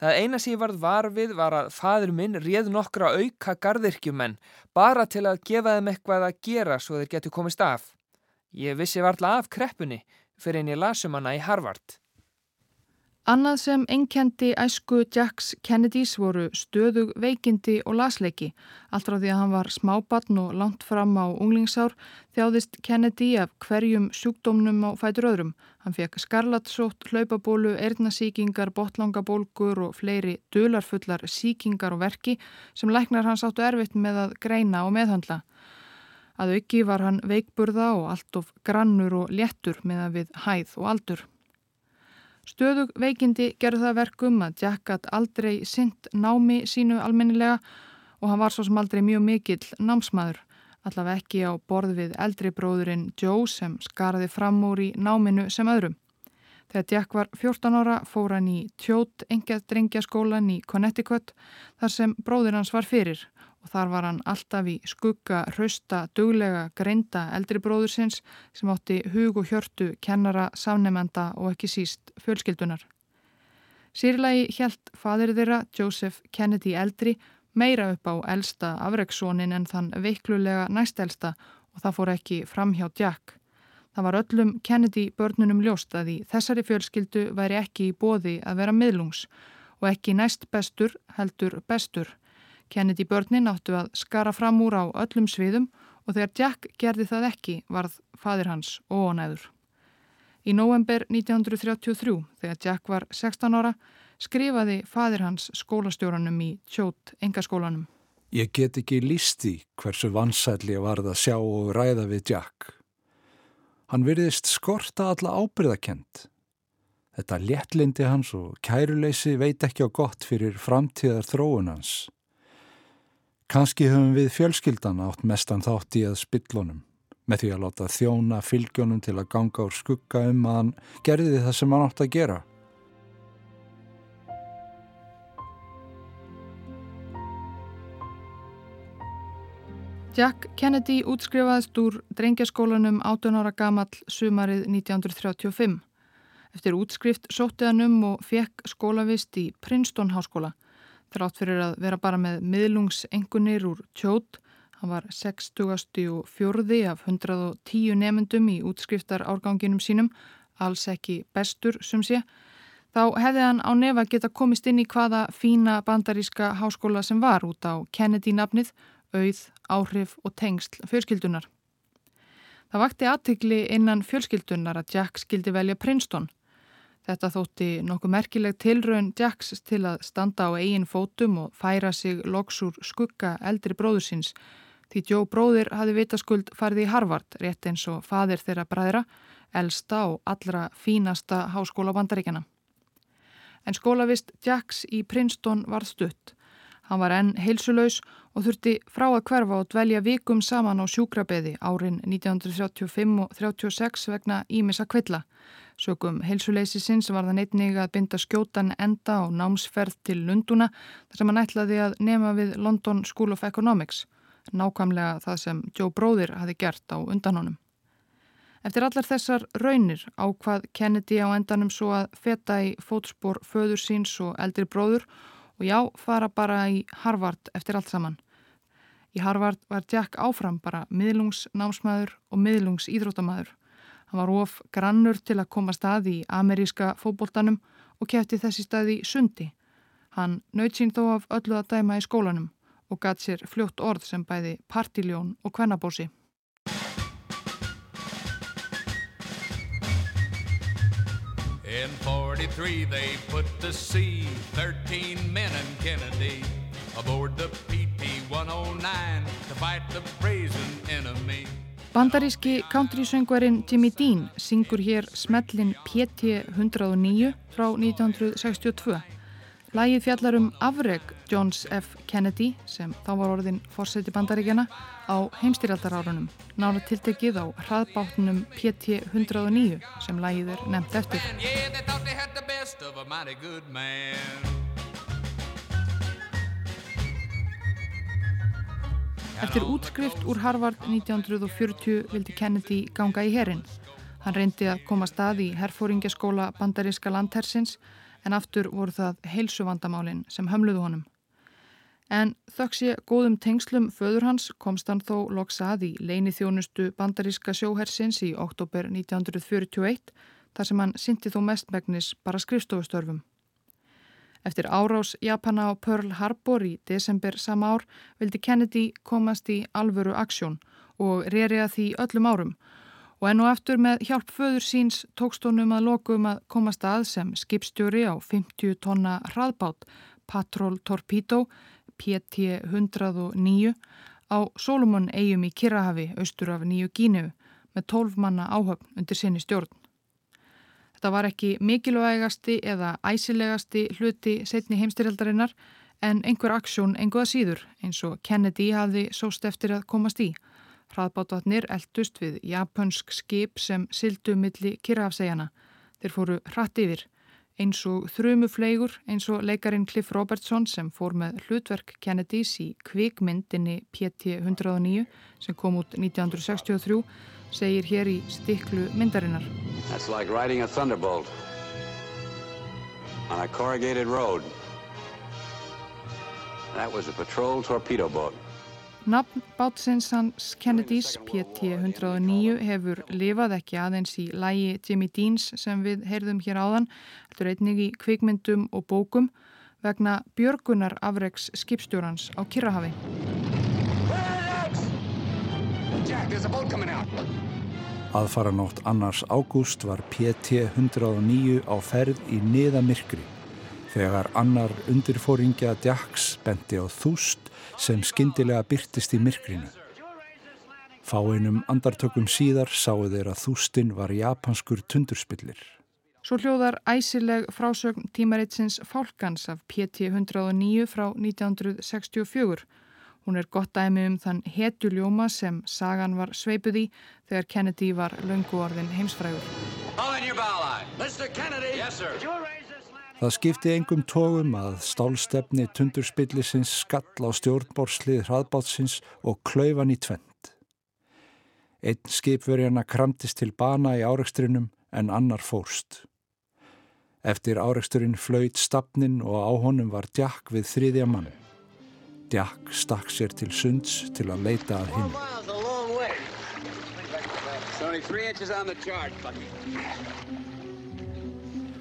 Það eina sem ég varð varfið var að fadur minn réð nokkra auka gardirkjumenn bara til að gefa þeim eitthvað að gera svo þeir getur komist af. Ég vissi varla af kreppunni fyrir en ég lasum hana í Harvard. Annað sem einkendi æsku Jacks Kennedys voru stöðug veikindi og lasleiki. Allt frá því að hann var smábatn og langt fram á unglingsár þjáðist Kennedy af hverjum sjúkdómnum á fætur öðrum. Hann fekk skarlatsótt, hlaupabólu, erðnasíkingar, botlangabólgur og fleiri dölarfullar síkingar og verki sem læknar hans áttu erfitt með að greina og meðhandla. Að auki var hann veikburða og allt of grannur og léttur með að við hæð og aldur. Stöðug veikindi gerði það verkum að Jack hatt aldrei synt námi sínu almennilega og hann var svo sem aldrei mjög mikill námsmaður, allaveg ekki á borð við eldri bróðurinn Joe sem skaraði fram úr í náminu sem öðrum. Þegar Jack var 14 ára fór hann í tjót engjað drengjaskólan í Connecticut þar sem bróður hans var fyrir og þar var hann alltaf í skugga, hrausta, duglega, greinda eldri bróður sinns sem átti hug og hjörtu, kennara, samnemenda og ekki síst fjölskyldunar. Sýrlagi hjælt fadir þeirra, Joseph Kennedy eldri, meira upp á elsta afreiksónin en þann veiklulega næstelsta og það fór ekki fram hjá Jack. Það var öllum Kennedy börnunum ljóst að í þessari fjölskyldu væri ekki í bóði að vera miðlungs og ekki næst bestur heldur bestur. Kennedy börnin áttu að skara fram úr á öllum sviðum og þegar Jack gerði það ekki varð fadir hans óonæður. Í november 1933, þegar Jack var 16 ára, skrifaði fadir hans skólastjóranum í tjót engaskólanum. Ég get ekki lísti hversu vansætli ég varð að sjá og ræða við Jack. Hann virðist skorta alla ábyrðakent. Þetta léttlindi hans og kæruleysi veit ekki á gott fyrir framtíðar þróun hans. Kanski höfum við fjölskyldana átt mestan þátt í að spillunum, með því að láta þjóna fylgjónum til að ganga úr skugga um að hann gerði það sem hann átt að gera. Jack Kennedy útskrifaðist úr drengjaskólanum 18 ára gamall sumarið 1935. Eftir útskrift sótti hann um og fekk skólavist í Princeton Háskóla. Þrátt fyrir að vera bara með miðlungsengunir úr tjót, hann var 60. og fjörði af 110 nefendum í útskriftar árganginum sínum, alls ekki bestur sem sé, þá hefði hann á nefa geta komist inn í hvaða fína bandaríska háskóla sem var út á Kennedy-nafnið auð, áhrif og tengsl fjölskyldunar. Það vakti aðtikli innan fjölskyldunar að Jack skildi velja Princeton. Þetta þótti nokkuð merkileg tilraun Jacks til að standa á eigin fótum og færa sig loks úr skugga eldri bróðursins því Joe bróðir hafi vitaskuld farið í Harvard rétt eins og fadir þeirra bræðra, elsta og allra fínasta háskóla bandaríkjana. En skólavist Jacks í Princeton var stutt. Hann var enn heilsuleus og þurfti frá að hverfa og dvelja vikum saman á sjúkrabeði árin 1935 og 36 vegna Ímisa Kvilla. Sökum heilsuleysisins var það neitnig að binda skjótan enda á námsferð til Lunduna þar sem hann ætlaði að nema við London School of Economics, nákvæmlega það sem Joe Bróðir hafi gert á undanhónum. Eftir allar þessar raunir ákvað Kennedy á endanum svo að feta í fótspor föður síns og eldri bróður og já, fara bara í Harvard eftir allt saman. Í Harvard var Jack áfram bara miðlungsnámsmaður og miðlungsýðrótamaður. Hann var of grannur til að koma stað í ameríska fóboltanum og kæfti þessi stað í sundi. Hann naut sín þó af öllu að dæma í skólanum og gatt sér fljótt orð sem bæði partiljón og kvennabósi. In 43 they put to sea 13 men and Kennedy aboard the PT-109 to fight the brazen enemy. Bandaríski country-söngvarinn Jimmy Dean syngur hér smellin PT-109 frá 1962. Lægið fjallar um afreg Johns F. Kennedy sem þá var orðin fórseti bandaríkjana á heimstýraldarárunum, nára tiltekið á hraðbáttunum PT-109 sem lægið er nefnt eftir. Eftir útskrift úr Harvard 1940 vildi Kennedy ganga í herin. Hann reyndi að koma stað í herfóringjaskóla bandaríska landhersins en aftur voru það heilsuvandamálinn sem hömluðu honum. En þöks ég góðum tengslum föður hans komst hann þó loksað í leini þjónustu bandaríska sjóhersins í oktober 1941 þar sem hann syndi þó mestmægnis bara skrifstofustörfum. Eftir árás Japana á Pearl Harbor í desember sama ár vildi Kennedy komast í alvöru aksjón og reyri að því öllum árum og enn og eftir með hjálp föður síns tókst honum að lokum að komast að sem skipstjóri á 50 tonna hraðbát Patrol Torpedo PT-109 á Solomon eigum í Kirrahafi austur af Nýju Gínu með 12 manna áhöfn undir sinni stjórn. Þetta var ekki mikilvægasti eða æsilegasti hluti setni heimstyrjaldarinnar en einhver aksjón einhverða síður eins og Kennedy hafði sóst eftir að komast í. Hraðbátvatnir eldust við japansk skip sem sildu milli Kirrahafsegjana. Þeir fóru hratt yfir eins og þrumufleigur eins og leikarin Cliff Robertson sem fór með hlutverk Kennedys í kvikmyndinni PT-109 sem kom út 1963 segir hér í stiklu myndarinnar. That's like riding a thunderbolt on a corrugated road. That was a patrol torpedo boat. Nafn bátsins hans Kennedys PT-109 hefur lifað ekki aðeins í lægi Jimmy Deans sem við heyrðum hér áðan, þetta er einnig í kvikmyndum og bókum vegna björgunar afreiks skipstjórans á Kirrahafi. Aðfaranótt annars ágúst var PT-109 á ferð í niðamirkri þegar annar undirfóringja Djaks bendi á þúst sem skindilega byrtist í myrkrinu. Fáinum andartökum síðar sáu þeir að þústinn var japanskur tundurspillir. Svo hljóðar æsileg frásögn tímaritsins Fálkans af PT-109 frá 1964. Hún er gott dæmi um þann hetjuljóma sem sagan var sveipuð í þegar Kennedy var löngu orðin heimsfrægur. Það skipti engum tógum að stálstefni tundurspillisins skall á stjórnbórslið hraðbátsins og klauvan í tvent. Einn skipverjana kramtist til bana í áreikstrinum en annar fórst. Eftir áreiksturinn flöyt stafnin og á honum var Djakk við þriðja mann. Djakk stakk sér til sunds til að leita að hinn.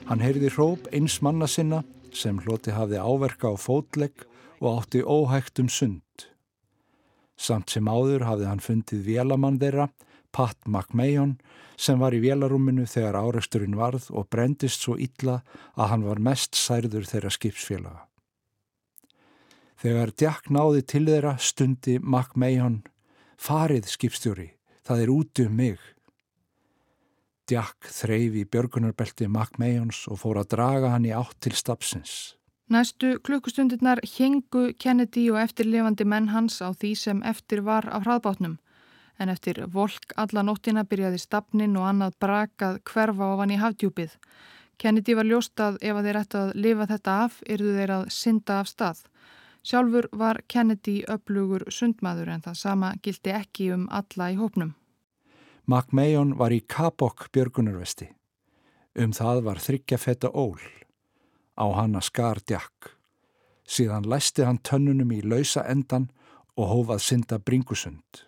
Hann heyrði hróp eins manna sinna sem hloti hafði áverka á fótlegg og átti óhægt um sund. Samt sem áður hafði hann fundið vélamann þeirra, Pat McMahon, sem var í vélarúminu þegar áreksturinn varð og brendist svo illa að hann var mest særður þeirra skipsfélaga. Þegar Jack náði til þeirra stundi McMahon, farið skipstjóri, það er úti um mig. Jack þreyf í björgunarbelti McMahons og fór að draga hann í átt til stapsins. Næstu klukkustundirnar hengu Kennedy og eftirlefandi menn hans á því sem eftir var af hraðbátnum. En eftir volk alla nóttina byrjaði stapnin og annað brakað hverfa ofan í hafdjúpið. Kennedy var ljóstað ef að þeir ættu að lifa þetta af, yrðu þeir að synda af stað. Sjálfur var Kennedy upplugur sundmaður en það sama gildi ekki um alla í hópnum. McMahon var í Kabok björgunarvesti. Um það var þryggja fetta ól. Á hanna skar djakk. Síðan læsti hann tönnunum í lausa endan og hófað synda bringusund.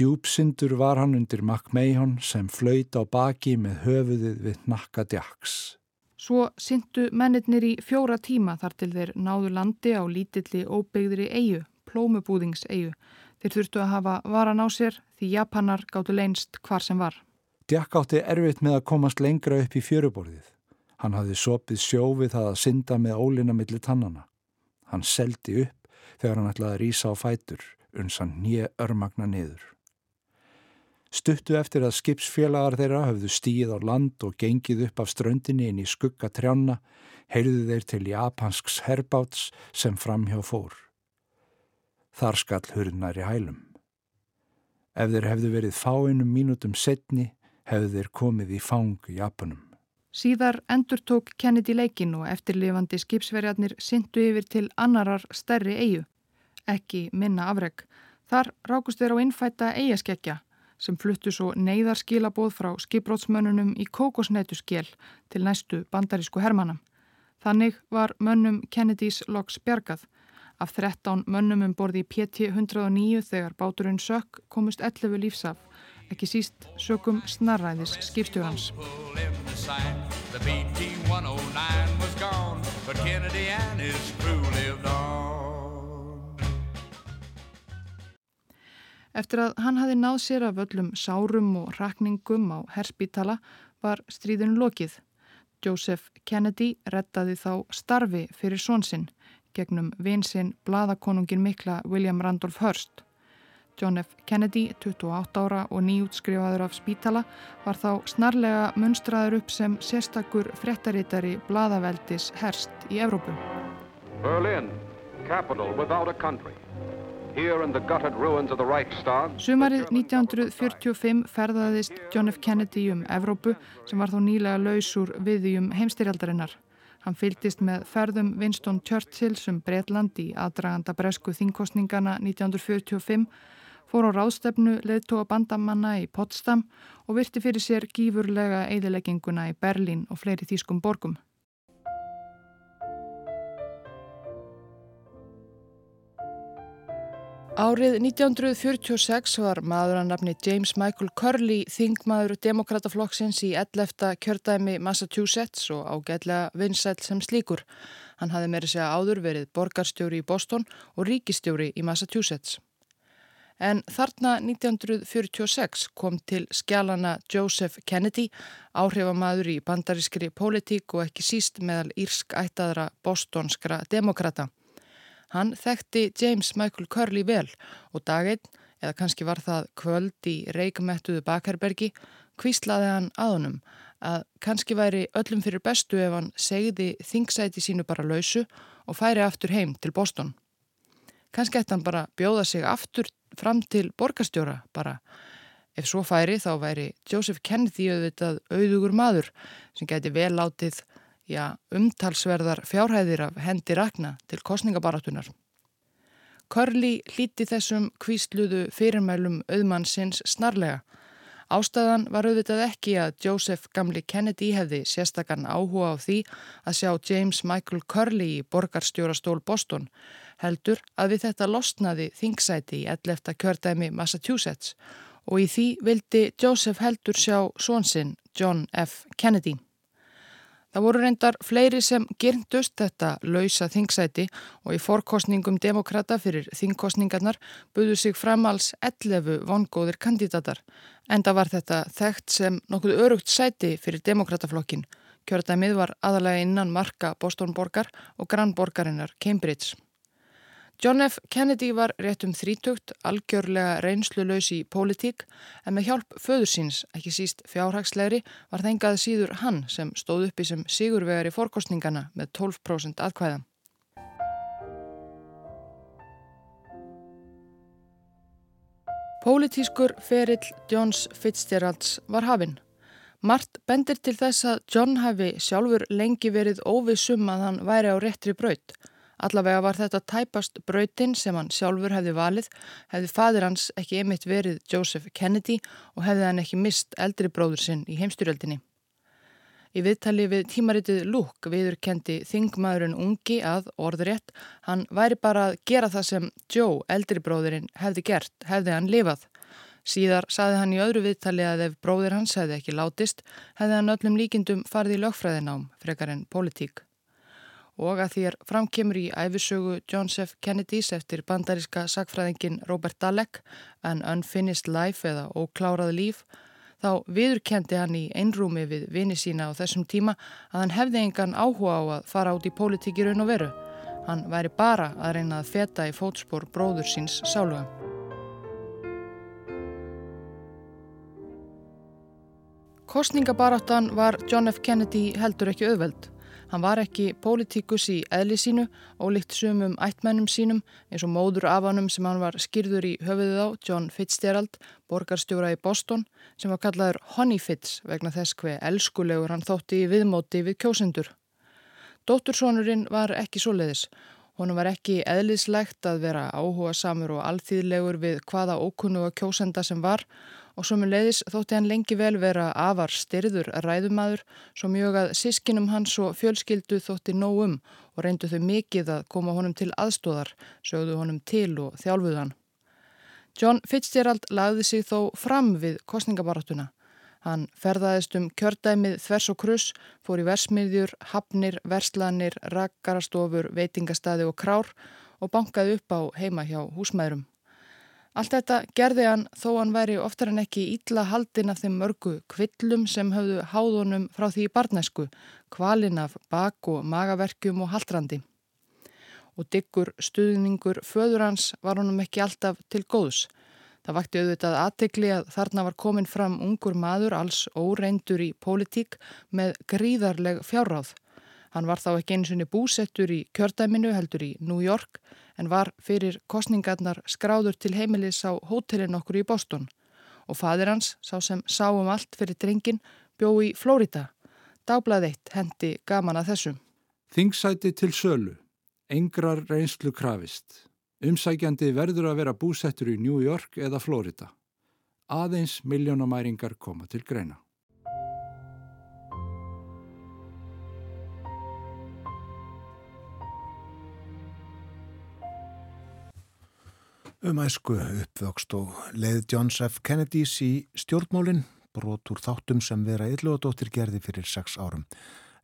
Djúpsyndur var hann undir McMahon sem flöyt á baki með höfuðið við nakka djakks. Svo syndu mennirnir í fjóra tíma þar til þeir náðu landi á lítilli óbyggðri eigu, plómubúðingseigu. Þeir þurftu að hafa varan á sér því Japanar gáttu leinst hvar sem var. Djakk átti erfitt með að komast lengra upp í fjöruborðið. Hann hafði sopið sjófið það að synda með ólina millir tannana. Hann seldi upp þegar hann ætlaði að rýsa á fætur, uns hann nýja örmagna niður. Stuttu eftir að skipsfélagar þeirra höfðu stíð á land og gengið upp af ströndinni inn í skugga trjána, heyrðu þeir til japansks herbáts sem framhjá fór. Þar skall hurnar í hælum. Ef þeir hefðu verið fáinum mínútum setni, hefðu þeir komið í fang Japanum. Síðar endur tók Kennedy leikin og eftirlifandi skipsverjarnir syndu yfir til annarar stærri eigu. Ekki minna afreg. Þar rákust þeir á innfætta eigaskeggja sem fluttu svo neyðarskilabóð frá skipbrótsmönnunum í kókosnætuskél til næstu bandarísku hermana. Þannig var mönnum Kennedys loks bjargað. Af 13 mönnum um borði í PT-109 þegar báturinn sökk komust 11 lífsaf, ekki síst sökum snarræðis skipstjórans. The PT-109 was gone, but Kennedy and his crew Eftir að hann hafi náð sér af öllum sárum og rakningum á herspítala var stríðun lokið. Joseph Kennedy rettaði þá starfi fyrir svonsinn gegnum vinsinn bladakonungin mikla William Randolph Hearst. John F. Kennedy, 28 ára og nýjútskrifaður af spítala, var þá snarlega munstraður upp sem sérstakur frettaritari bladaveldis Hearst í Evrópu. Berlin, capital without a country. Sumarið 1945 ferðaðist John F. Kennedy um Evrópu sem var þá nýlega laus úr viðjum heimstyrjaldarinnar. Hann fylgdist með ferðum Winston Churchill sem Breitland í aðdraganda bresku þingkostningana 1945, fór á ráðstefnu leðtóa bandamanna í Potsdam og virti fyrir sér gífurlega eðilegginguna í Berlín og fleiri þýskum borgum. Árið 1946 var maður að nafni James Michael Curley þingmaður demokrataflokksins í 11. kjördæmi Massachusetts og ágætlega vinsælt sem slíkur. Hann hafði meiri segja áður verið borgarstjóri í Boston og ríkistjóri í Massachusetts. En þarna 1946 kom til skjálana Joseph Kennedy, áhrifamaður í bandarískri pólitík og ekki síst meðal írsk ættaðra bostonskra demokrata. Hann þekkti James Michael Curley vel og daginn, eða kannski var það kvöld í reikmettuðu bakherbergi, kvíslaði hann að honum að kannski væri öllum fyrir bestu ef hann segði þingsæti sínu bara lausu og færi aftur heim til Boston. Kannski ætti hann bara bjóða sig aftur fram til borgastjóra bara. Ef svo færi þá væri Joseph Kennedy auðvitað auðugur maður sem gæti vel látið já, umtalsverðar fjárhæðir af hendi rakna til kostningabaratunar. Curly hlíti þessum kvísluðu fyrirmælum auðmannsins snarlega. Ástæðan var auðvitað ekki að Joseph Gamli Kennedy hefði sérstakann áhuga á því að sjá James Michael Curley í borgarstjórastól Boston, heldur að við þetta losnaði þingsæti í 11. kjördæmi Massachusetts og í því vildi Joseph heldur sjá svonsinn John F. Kennedy. Það voru reyndar fleiri sem gyrndust þetta lausa þingsæti og í forkostningum demokrata fyrir þingkostningarnar buðu sig fram alls 11 vongóðir kandidatar en það var þetta þekkt sem nokkuð örugt sæti fyrir demokrataflokkin. Kjörðamið var aðalega innan marka Bostonborgar og grannborgarinnar Cambridge. John F. Kennedy var rétt um þrítugt, algjörlega reynslulös í pólitík en með hjálp föður síns, ekki síst fjárhagslegri, var þengað síður hann sem stóð uppi sem sigurvegar í fórkostningana með 12% aðkvæða. Pólitískur ferill Johns Fitzgeralds var hafinn. Mart bendir til þess að John hafi sjálfur lengi verið óvissum að hann væri á réttri braut Allavega var þetta tæpast brautinn sem hann sjálfur hefði valið, hefði fadir hans ekki einmitt verið Joseph Kennedy og hefði hann ekki mist eldri bróður sinn í heimstyrjöldinni. Í viðtali við tímaritið Lúk viður kendi þingmaðurinn ungi að orðrétt, hann væri bara að gera það sem Joe, eldri bróðurinn, hefði gert, hefði hann lifað. Síðar saði hann í öðru viðtali að ef bróður hans hefði ekki látist, hefði hann öllum líkindum farið í lögfræðinám, frekar en politík og að þér framkemur í æfisögu John F. Kennedys eftir bandaríska sagfræðingin Robert Dalek An Unfinished Life eða Óklárað líf þá viðurkendi hann í einrúmi við vini sína á þessum tíma að hann hefði engan áhuga á að fara út í pólitíkirun og veru. Hann væri bara að reyna að feta í fótspór bróður síns sáluga. Kostningabaráttan var John F. Kennedy heldur ekki auðveld. Hann var ekki pólitíkus í eðli sínu og líkt sumum ættmennum sínum eins og móður afanum sem hann var skýrður í höfuðið á, John Fitzgerald, borgarstjóra í Boston, sem var kallaður Honey Fitz vegna þess hver elskulegur hann þótti í viðmóti við kjósendur. Dóttursónurinn var ekki svo leiðis. Honum var ekki eðlislegt að vera áhuga samur og alþýðlegur við hvaða ókunnuga kjósenda sem var og svo með leiðis þótti hann lengi vel vera afar styrður ræðumadur svo mjög að sískinum hans og fjölskyldu þótti nógum og reyndu þau mikið að koma honum til aðstóðar, sögðu honum til og þjálfuðan. John Fitzgerald lagði sig þó fram við kostningabaratuna. Hann ferðaðist um kjördæmið þvers og kruss, fór í versmiðjur, hafnir, verslanir, rakkarastofur, veitingastadi og krár og bankaði upp á heima hjá húsmæðurum. Allt þetta gerði hann þó hann væri oftar en ekki ítla haldin af þeim mörgu kvillum sem höfðu háðunum frá því í barnesku, kvalin af bak- og magaverkjum og haldrandi. Og diggur stuðningur föður hans var honum ekki alltaf til góðs. Það vakti auðvitað aðtegli að þarna var komin fram ungur maður alls óreindur í pólitík með gríðarleg fjárráð. Hann var þá ekki eins og búsettur í kjördæminu heldur í New York en var fyrir kostningarnar skráður til heimilis á hótelin okkur í Boston og fadir hans, sá sem sáum allt fyrir drengin, bjó í Flórida. Dáblaðeitt hendi gaman að þessum. Þingsæti til sölu. Engrar reynslu krafist. Umsækjandi verður að vera búsettur í New York eða Flórida. Aðeins miljónamæringar koma til greina. Um æsku uppvöxt og leið John F. Kennedys í stjórnmólinn, brotur þáttum sem vera yllugadóttir gerði fyrir sex árum.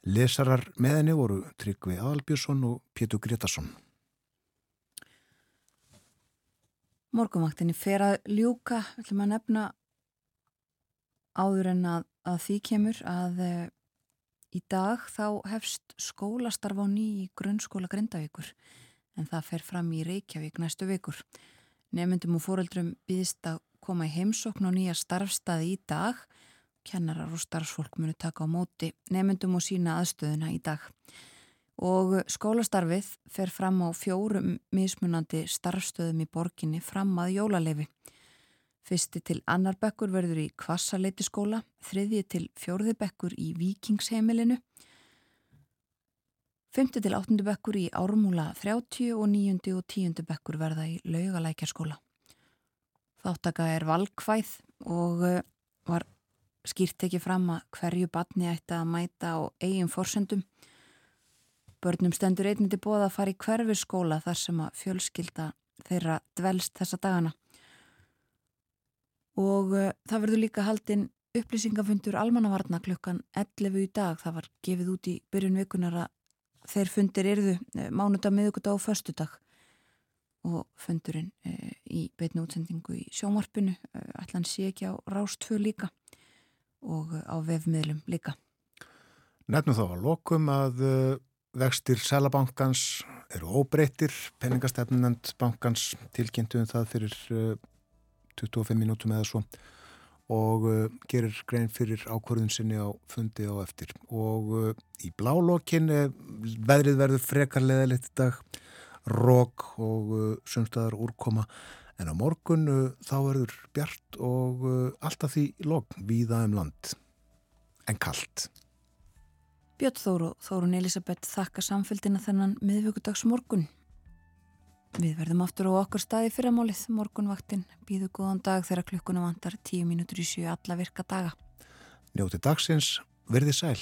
Lesarar með henni voru Tryggvi Adalbjörnsson og Pétur Gretarsson. Morgumvaktinni fer að ljúka, ætlum að nefna áður en að, að því kemur að e, í dag þá hefst skólastarf á ný í grunnskóla Grindavíkur en það fer fram í Reykjavík næstu vikur. Nefndum og fóreldrum býðist að koma í heimsókn og nýja starfstaði í dag. Kennarar og starfsfólk munu taka á móti nefndum og sína aðstöðuna í dag. Og skólastarfið fer fram á fjórum mismunandi starfstöðum í borginni fram að jólalefi. Fyrsti til annar bekkur verður í Kvassaleiti skóla, þriðji til fjórði bekkur í Vikingsheimilinu 5. til 8. bekkur í Ármúla 30 og 9. og 10. bekkur verða í laugalækjarskóla. Þáttaka er valkvæð og eh, var skýrt ekki fram að hverju batni ætti að mæta á eigin forsendum. Börnum stendur einnig til bóða að fara í hverfi skóla þar sem að fjölskylda þeirra dvelst þessa dagana. Og uh, það verður líka haldinn upplýsingafundur almannavarna klukkan 11 í dag. Það var gefið út í byrjun vikunar að þeir fundir erðu eh, mánudag, miðugudag og förstudag og fundurinn e, í beitnu útsendingu í sjómarpinu ætlan sé ekki á rástföl líka og á vefmiðlum líka. Nefnum þá að lokum að vextir Sælabankans eru óbreyttir, peningastefnunend bankans tilkynntuðum það fyrir 25 minútum eða svo og uh, gerir grein fyrir ákvörðun sinni á fundi á eftir. Og uh, í blálokkin uh, veðrið verður frekarlega litt í dag rók og uh, sumstaðar úrkoma. En á morgun uh, þá verður bjart og uh, alltaf því lok víða um land en kallt Björn Þóru, Þórun Elisabeth þakka samfélgina þennan miðvöggudags morgun Við verðum aftur á okkar staði fyrramálið morgunvaktin býðu góðan dag þegar klukkuna vantar tíu mínútur í sjö alla virka daga. Njóti dagsins, verði sæl.